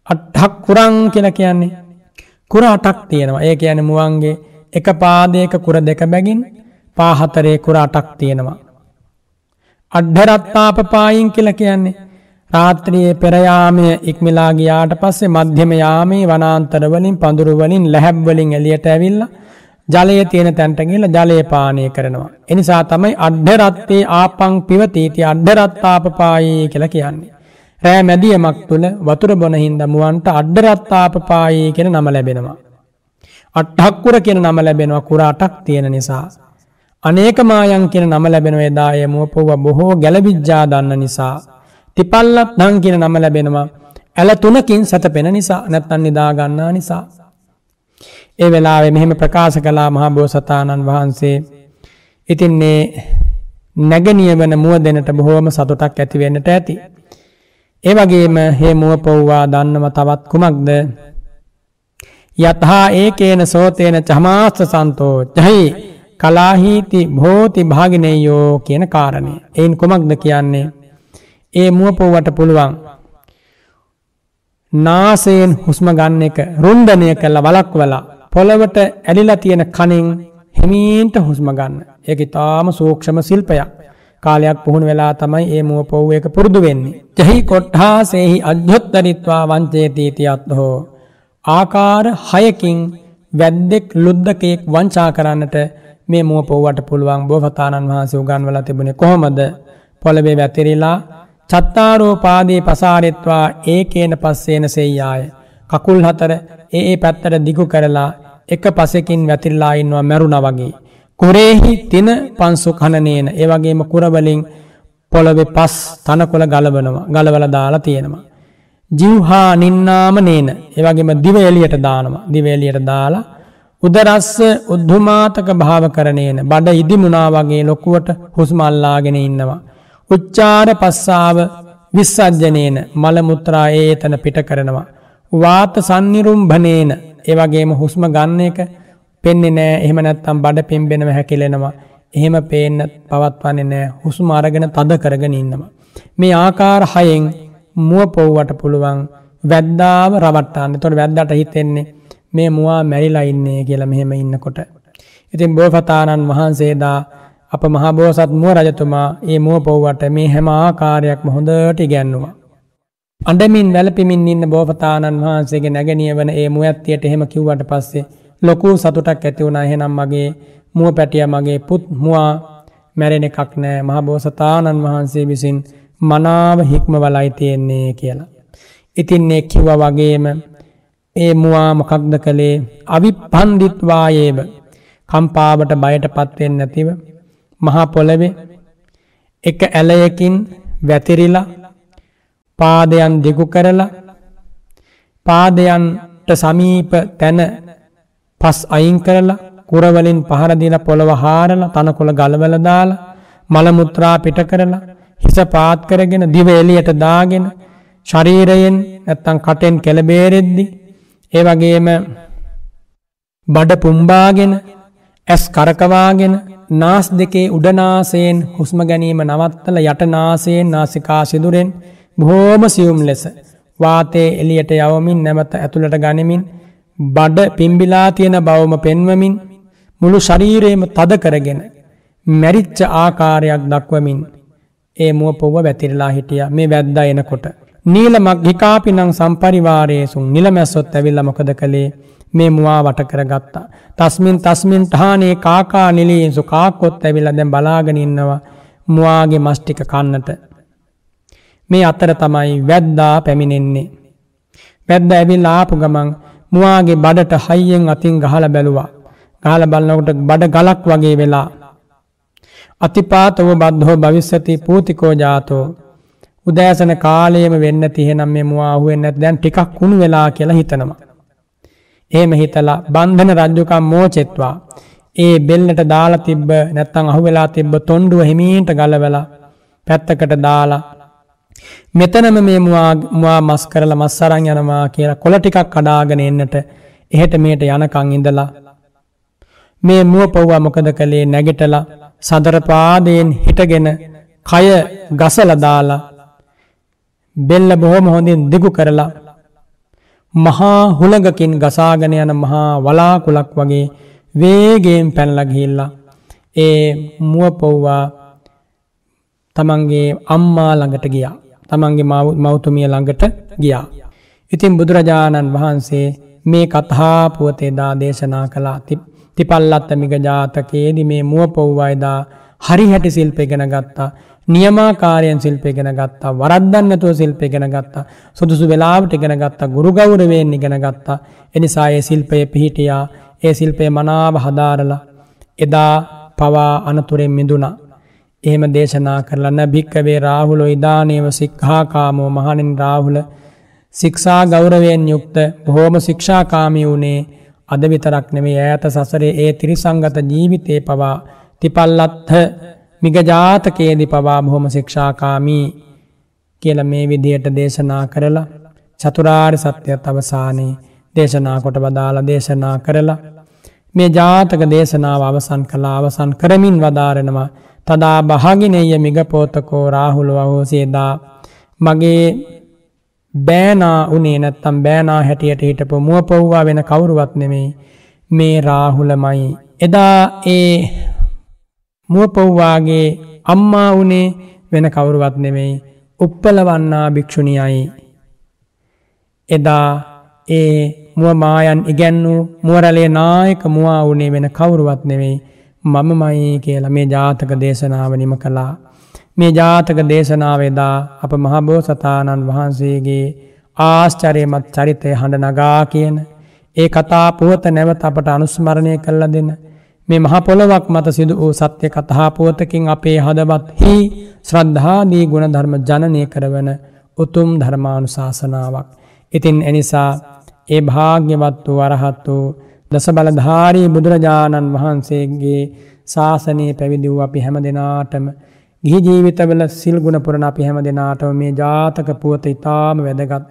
අට්ටක් කුරං කියලා කියන්නේ කුර අටක් තියෙනවා. ඒ කියන්නේ මුවන්ගේ එක පාදයක කුර දෙක බැගින් පා හතරේ කුර අටක් තියෙනවා. අඩ්ඩරත්තාපපායින් කියලා කියන්නේ රාත්‍රියේ පෙර යාමය ඉක්මලා ගියාට පස්සේ මධ්‍යම යාමේ වනාන්තර වලින් පඳුරු වලින් ලැහැබ් වලින් එළියට ඇවිල්ලා ජලයේ තියෙන තැනට ගිහලා ජලය පානය කරනවා. ඒ නිසා තමයි අඩ්ඩරත්තේ ආපං පිවතීති අඩ්ඩරත්තාපපායි කියලා කියන්නේ. රෑ මැදියමක් තුල වතුර බොන හින්දා මුවන්ට අඩ්ඩරත්තාපපායි කියන නම ලැබෙනවා. අට්ඨක්කුර කියන නම ලැබෙනවා කුර අටක් තියෙන නිසා. අනේක මායන් කියන නම ලැබෙනවා එදා එය මුවපොව බොහෝ ගැලවිජ්ජා දන්න නිසා. තිපල්ලත් නම් කියන නම ලැබෙනවා ඇල තුනකින් සැතපෙන නිසා නැත්තන් නිදා ගන්නා නිසා. ඒ වෙලාවේ මෙහෙම ප්‍රකාශ කළා මහා බෝසතාණන් වහන්සේ. ඉතින් මේ නැගණිය වන මුව දෙනට බොහෝම සතුටක් ඇති වෙන්නට ඇති. ඒ වගේම හේ මුව පොව්වා දන්නම තවත් කුමක්ද? යතහා ඒකේන සෝතේන චමාස්ස සන්තෝ ජහි කලාහීති භෝති භාගිනේයෝ කියන කාරණය. එයින් කුමක්ද කියන්නේ? ඒ මුව පොව්වට පුළුවන් නාසයෙන් හුස්ම ගන්න එක රුන්ඩනය කළ වලක්වලා පොළවට ඇලිලා තියෙන කණෙන් හිමීන්ට හුස්ම ගන්න. ඒක ඉතාම සූක්ෂම ශිල්පයක්. කාලයක් පුහුණු වෙලා තමයි ඒ මුව පොව්ව එක පුරුදු වෙන්නේ. ජහි කොට්ඨාසේහි අධ්‍යොත්තරිත්වා වංචේති යත්හෝ. ආකාර 6කින් වැද්දෙක් ලුද්දකෙක් වංචා කරන්නට මේ මුව පොව්වට පුළුවන් බෝසතාණන් වහන්සේ උගන්වලා තිබුණේ කොහොමද? පොළවේ වැතිරිලා චත්තාරෝ පාදේ පසාරෙත්වා ඒකේන පස්සේන සෙය්යාය. කකුල් හතර ඒ ඒ පැත්තට දිගු කරලා එක පසකින් වැතිරලා ඉන්නවා මැරුණා වගේ. කුරේහි තින පන්සු කනනේන ඒ වගේම කුරවලින් පොළවේ පස් තනකොළ ගලවනවා ගලවලා දාලා තියෙනවා. ජිව්හා නින්නාම නේන ඒ වගේම දිව එළියට දානවා. දිව එළියට දාලා උදරස්ස උද්ධමාතක භාව කරනේන බඩ ඉදිමුණා වගේ ලොකුවට හුස්ම අල්ලාගෙන ඉන්නවා. උච්චාර පස්සාව විස්සජ්ජනේන මල මුත්‍රා ඒතන පිට කරනවා. වාත සන්නිරුම්භනේන ඒ වගේම හුස්ම ගන්න එක පෙන්නේ නෑ එහෙම නැත්තම් බඩ පිම්බෙනව හැකිලෙනවා. එහෙම පේන්න පවත්වන්නේ නෑ හුස්ම අරගෙන තද කරගෙන ඉන්නවා. මේ ආකාර හයෙන් මුව පොව්වට පුළුවන් වැද්දාව රවට්ටන්න. එතකොට වැද්දාට හිතෙන්නේ මේ මුවා මැරිලා ඉන්නේ කියලා මෙහෙම ඉන්නකොට. ඉතින් බෝසතාණන් වහන්සේදා අප මහබෝසත් මුව රජතුමා ඒ මුව පොව්වට මේ හැම ආකාරයක්ම හොඳට ඉගැන්නුවා. අඩමින් වැලපිමින් ඉන්න බෝපතාණන් වහන්සේගේ නැගනිය වන ඒ මුවඇත්තියට එහෙම කිව්වට පස්සේ ලොකු සතුටක් ඇති වුණ එහෙනම් මගේ මුව පැටිය මගේ පුත් මවා මැරෙන එකක් නෑ මහබෝසතාණන් වහන්සේ විසින් මනාව හික්ම වලයි තියෙන්නේ කියලා. ඉතින් ඒ කිව්ව වගේම ඒ මුවා මොකක්ද කළේ අවිපන්දිත්වායේව කම්පාවට බයට පත්වෙන් නැතිව මහා පොළවේ එක ඇලයකින් වැතිරිලා පාදයන් දෙකු කරලා පාදයන්ට සමීප තැන පස් අයින් කරලා කුරවලින් පහරදින පොළව හාරලා තනකොළ ගලවල දාලා මලමුත්‍රා පිට කරලා හිස පාත් කරගෙන දිව එළියට දාගෙන ශරීරයෙන් නැත්තම් කටෙන් කෙළබේරෙද්දි ඒ වගේම බඩ පුම්බාගෙන ඇස් කරකවාගෙන නාස් දෙකේ උඩනාසයෙන් හුස්ම ගැනීම නවත්තල යටනාසයෙන් නාසිකා සිදුරෙන් බොහෝම සියුම් ලෙස වාතයේ එළියට යවමින් නැවත ඇතුළට ගනිමින් බඩ පිම්බිලා තියෙන බවම පෙන්වමින් මුළු ශරීරයම තද කරගෙන මැරිච්ච ආකාරයක් දක්වමින් ඒ මුව පොව වැතිරලා හිටිය. මේ වැද්දා එනකොට. නීලමක් හිකාපිනං සම්පරිවාරයේසුන් නිලමැස්සොත් ඇවිල්ල මොකද කළේ? මේ මුවා වට කර ගත්තා. තස්මින් තස්මින් ටහනේ කාකා නිලීන්සු කාකොත් ඇවිල්ල දැන් බලාගෙන ඉන්නවා මුවාගේ මස්ටික කන්නට. මේ අතර තමයි වැද්දා පැමිණෙන්නේ. වැද්ද ඇවිල් ආපු ගමන් මුවාගේ බඩට හයියෙන් අතින් ගහල බැලුවා. ගහල බලන්නකොට බඩ ගලක් වගේ වෙලා. අතිපාතව බද්ධහෝ භවිස්සති පූතිකෝ ජාතෝ. උදෑසන කාලයම වෙන්න තිහෙනම් මේ මුවා අහුවෙන් නැත් දැන් ටිකක් කුණු වෙලා කියලා හිතනවා. එහෙම හිතලා බන්ධන රජ්ජුකම් මෝචෙත්වා. ඒ බෙල්ලට දාලා තිබ්බ නැත්තං අහු වෙලා තිබ්බ තොන්ඩුව හිමීට ගලවෙලා පැත්තකට දාලා මෙතනම මේ මවා මස් කරල මස්සරං යනවා කියලා කොල ටිකක් කඩාගෙන එන්නට එහෙට මේට යනකං ඉඳලා මේ මුව පව්වා මොකද කළේ නැගෙටලා සදරපාදයෙන් හිටගෙන කය ගසලදාලා බෙල්ල බොහොම හොඳින් දිගු කරලා මහා හුළඟකින් ගසාගෙන යන මහා වලාකුලක් වගේ වේගේෙන් පැනලගහිල්ලා ඒ මුව පොව්වා තමන්ගේ අම්මා ළඟට ගියා. තමන්ගේ මෞතුමිය ළඟට ගියා. ඉතින් බුදුරජාණන් වහන්සේ මේ කතහා පුවතේදා දේශනා කලා තිපල්ලත්ත මිග ජාතකයේදි මේ මුව පොව්වයිදා හරි හැටි සිල්පෙගෙන ගත්තා. නියමාකාරයෙන් සිල්පෙගෙන ගත්තා වරද්දන්නතුව සිල්පෙගෙන ගත්තා සුදුසු වෙලාවට ඉගෙන ගත්තා ගුරුගෞරවෙන් ඉගෙන ගත්තා. එනිසා ඒ සිල්පය පිහිටියා ඒ සිල්පය මනාව හදාරලා එදා පවා අනතුරෙන් මිදුනා එහෙම දේශනා කරලන්න භික්කවේ රාහුල ඉදානයව සික්හාකාමෝ මහනින් රාහුල සික්ෂා ගෞරවයෙන් යුක්ත බොහෝම ශික්ෂාකාමී වුණේ අද විතරක් නෙමේ ඈත සසරේ ඒ තිරිසංගත ජීවිතය පවා තිපල්ලත්හ මිගජාතකයේදි පවා බොහොම ශික්ෂාකාමී කියල මේ විදියට දේශනා කරලා චතුරාර් සත්‍යයත් අවසානයේ දේශනා කොට බදාල දේශනා කරලා මේ ජාතක දේශනාව අවසන් කලා අවසන් කරමින් වදාරෙනවා තදා භාගිනය මිගපෝතකෝ රාහුළු අහෝසේදා මගේ බෑනා උනේ නැත්තම් බෑනා හැටියට හිටපු මුව පොව්වා වෙන කවුරුවත් නෙමෙයි මේ රාහුලමයි. එදා ඒ මුව පොව්වාගේ අම්මා වනේ වෙන කවුරුවත් නෙමෙයි උප්පලවන්නා භික්‍ෂුණියයි. එදා ඒ මුවමායන් ඉගැන්නූ මුවරලේ නායක මුවා වනේ වෙන කවුරුවත් නෙවෙයි මමමයි කියලා මේ ජාතක දේශනාව නිම කළා. මේ ජාතක දේශනාවේදා අප මහබෝසතාණන් වහන්සේගේ ආශ්චරයමත් චරිතය හඬ නගා කියන ඒ කතා පුවත නැවත අපට අනුස්මරණය කල්ල දෙන්න මේ මහපොළොවක් මත සිදු වූ සත්‍ය කතහාපුවතකින් අපේ හදවත් හි ශ්‍රද්ධාදී ගුණධර්ම ජනනය කරවන උතුම් ධර්මානු ශාසනාවක්. ඉතින් එනිසා ඒ භාග්‍යවත් වූ වරහත් වූ දස බලධාරී බුදුරජාණන් වහන්සේගේ ශාසනයේ පැවිදි වූ අපි හැම දෙනාටම ගිහි ජීවිතවල සිල් ගුණපුරණ අපි හැම දෙනාටම මේ ජාතක පුවත ඉතාම වැදගත්.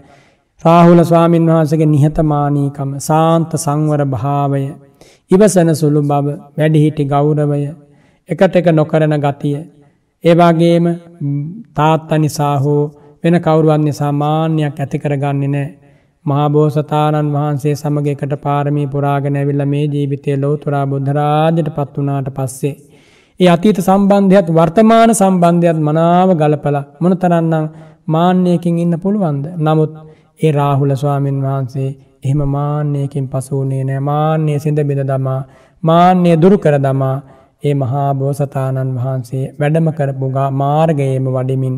රාහුල ස්වාමීන් වහන්සගේ නිහතමානීකම සාන්ත සංවර භාවය ඉවසන සුළු බව වැඩිහිටි ගෞරවය එකට එක නොකරන ගතිය. ඒවාගේම තාත්ත නිසා හෝ වෙන කවුරුවන් නිසා මාන්‍යයක් ඇති කරගන්නේ නෑ මහාබෝසතාණන් වහන්සේ සමගකට පාරමී පුරාගෙන ඇවිල්ල මේ ජීවිතය ලෝතුරා බුද්ධරාජයට පත් වනාට පස්සේ. ඒ අතීත සම්බන්ධයත් වර්තමාන සම්බන්ධයත් මනාව ගලපල මොන තරන්නම් මාන්‍යයකින් ඉන්න පුළුවන්ද. නමුත් ඒ රාහුල ස්වාමීන් වහන්සේ එහෙම මාන්‍යයකින් පසුවනේ නෑ මාන්‍යය සිඳ බිඳ දමා මාන්‍යය දුරු කර දමා ඒ මහා බෝසතාණන් වහන්සේ වැඩම කරපුගා මාර්ගයේම වඩිමින්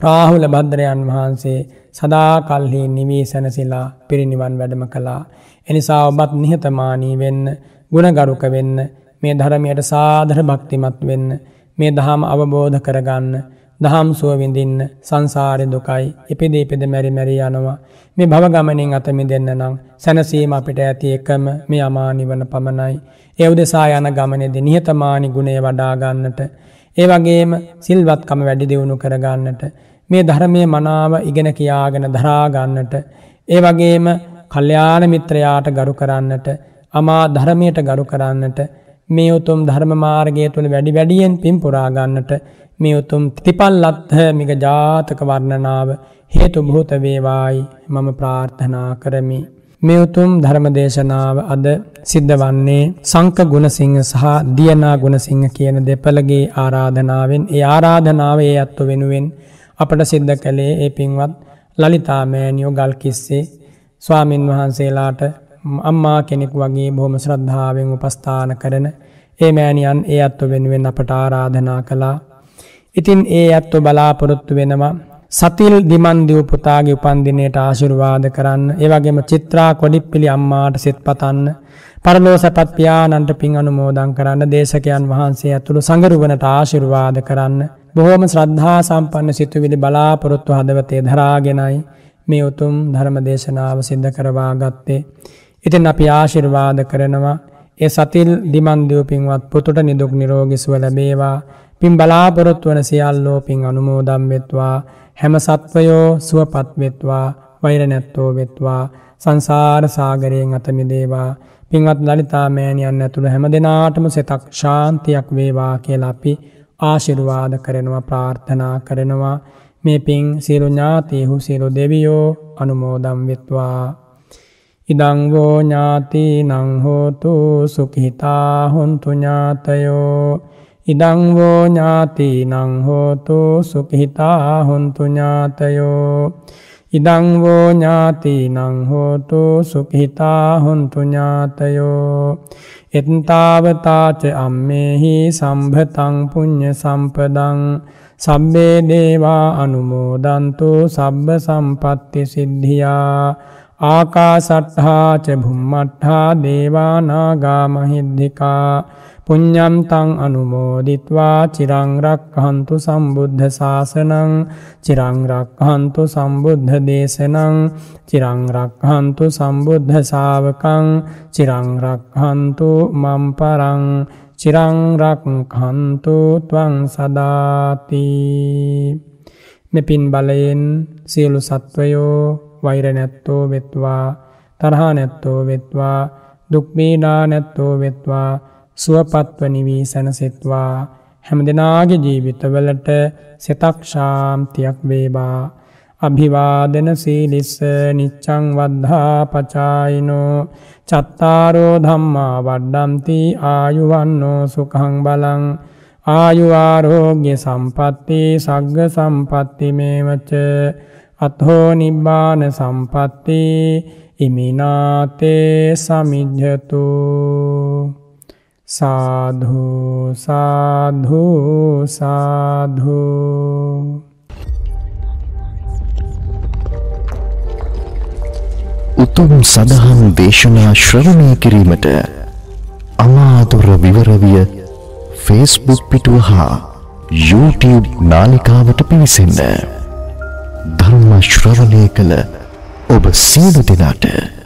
රාහුල භද්‍රයන් වහන්සේ සදා කල්හි නිවී සැනසිලා පිරිනිවන් වැඩම කළා. එනිසා ඔබත් නිහතමානී වෙන්න ගුණගරුක වෙන්න මේ ධරමයට සාධර භක්තිමත් වෙන්න මේ දහම් අවබෝධ කරගන්න දහම් සුවවිඳින්න සංසාරය දුකයි එපිදේ පෙද මැරි මැරි යනවා මේ භවගමනින් අතමි දෙන්න නම් සැනසීම අපිට ඇති එකම මේ අමානිවන පමණයි. එවදෙසා යන ගමනෙද නිහතමානි ගුණේ වඩාගන්නට ඒ වගේම සිල්වත්කම වැඩි දියුණු කරගන්නට මේ ධර්මය මනාව ඉගෙන කියාගෙන දරාගන්නට ඒ වගේම කල්්‍යාන මිත්‍රයාට ගරු කරන්නට අමා ධර්මයට ගරු කරන්නට මේ උතුම් ධර්ම මාර්ගය තුළ වැඩි වැඩියෙන් පින් පුරාගන්නට මේ උතුම් තිපල්ලත්හ මික ජාතක වර්ණනාව හේතු භූත වේවායි මම ප්‍රාර්ථනා කරමි. මේ උතුම් ධර්ම දේශනාව අද සිද්ධ වන්නේ සංක ගුණසිංහ සහ දියනා ගුණසිංහ කියන දෙපළගේ ආරාධනාවෙන් ඒ ආරාධනාව ඒ අත්ව වෙනුවෙන් අපට සිද්ධ කළේ ඒ පින්වත් ලලිතාමෑනියෝ ගල් කිස්සේ ස්වාමින් වහන්සේලාට අම්මා කෙනෙක් වගේ බොහොම ශ්‍රද්ධාවෙන් උපස්ථාන කරන ඒ මෑණියන් ඒ අත්ව වෙනුවෙන් අපට ආරාධනා කළා. ඉතින් ඒ ඇත්තු බලාපොරොත්තු වෙනවා. සතිල් දිමන්දිව පුතාගේ උපන්දිනයට ආශිර්වාද කරන්න. ඒවගේම චිත්‍රා කොඩිප්පිලි අම්මාට සෙත් පතන්න. පරලෝසපත් පියානන්ට පින් අනුමෝදන් කරන්න. දේශකයන් වහන්සේ ඇතුළු සඟරුවනට ආශිර්වාද කරන්න. බොහෝම ශ්‍රද්ධා සම්පන්න සිතුවිලි බලාපොරොත්තු හදවතේ දරාගෙනයි මේ උතුම් ධර්ම දේශනාව සිද්ධ කරවා ගත්තේ. ඉතින් අපි ආශිර්වාද කරනවා. ඒ සතිල් දිමන්දිව පින්වත් පුතුට නිදුක් නිරෝගිසුව ලැබේවා. පින් බලාපොරොත්තු වන සියල්ලෝ පින් අනුමෝදම් වෙත්වා. හැම සත්වයෝ සුවපත් වෙත්වා. වෛර නැත්තෝ වෙත්වා. සංසාර සාගරයෙන් අතමිදේවා පින්වත් ලලිතා මෑණියන් ඇතුළු හැම දෙනාටම සෙතක් ශාන්තියක් වේවා කියලා අපි ආශිර්වාද කරනවා ප්‍රාර්ථනා කරනවා. මේ පින් සියලු ඥාතීහු සියලු දෙවියෝ අනුමෝදම් වෙත්වා. ඉදං වෝ ඥාතිනං හෝතු සුඛිතා හොන්තු ඥාතයෝ. ඉදං වෝ ඥාතිනං හෝතු සුඛිතා හොන්තු ඥාතයෝ। ඉදං වෝ ඥාතිනං හෝතු සුඛිතා හොන්තු ඥාතයෝ। එත්තාවතාච අම්මේහි සම්භතං පුඤ්ඤ සම්පදං। සබ්බේ දේවා අනුමෝදන්තු සබ්බ සම්පත්ති සිද්ධියා। ආකාසට්ඨා ච භුම්මට්ඨා දේවා නාග මහිද්దికා පුඤ්ඤන්තං අනුමෝදිත්වා චිරං රක්ඛන්තු සම්බුද්ධ ශාසනං චිරං රක්ඛන්තු සම්බුද්ධ දේශනං චිරං රක්ඛන්තු සම්බුද්ධ ශාවකං චිරං රක්ඛන්තු මම් පරං චිරං රක්ඛන්තු ත්වං සදාති මෙපින් බලයෙන් සියලු සත්වයෝ වෛර නැත්තෝ වෙත්වා තරහ නැත්තෝ වෙත්වා දුක් පීඩා නැත්තෝ වෙත්වා සුවපත්ව නිවී සැනසෙත්වා. හැම දෙනාගේ ජීවිතවලට සෙතක් ශාන්තියක් වේවා. අභිවාදන සීලිස්ස නිච්චං වද්ධා පචායිනෝ. චත්තාරෝ ධම්මා වඩ්ඩන්ති ආයුවන්නෝ සුඛං බලං. ආයු ආරෝග්‍ය සම්පatti සග්ග සම්පatti මේවච. අත්හෝ නිබ්බාන සම්පatti ඉමිනාතේ සමිජ්ජතු. සාධු සාධු සාධු
උතුම් සදහම් දේශනා ශ්‍රවණය කිරීමට අමාතුර විවරවිය ෆේස්බුක් පිටුව හා YouTube නාලිකාවට පිවිසන්න. ධර්ම ශ්‍රවණය කළ ඔබ සියලු දෙනාට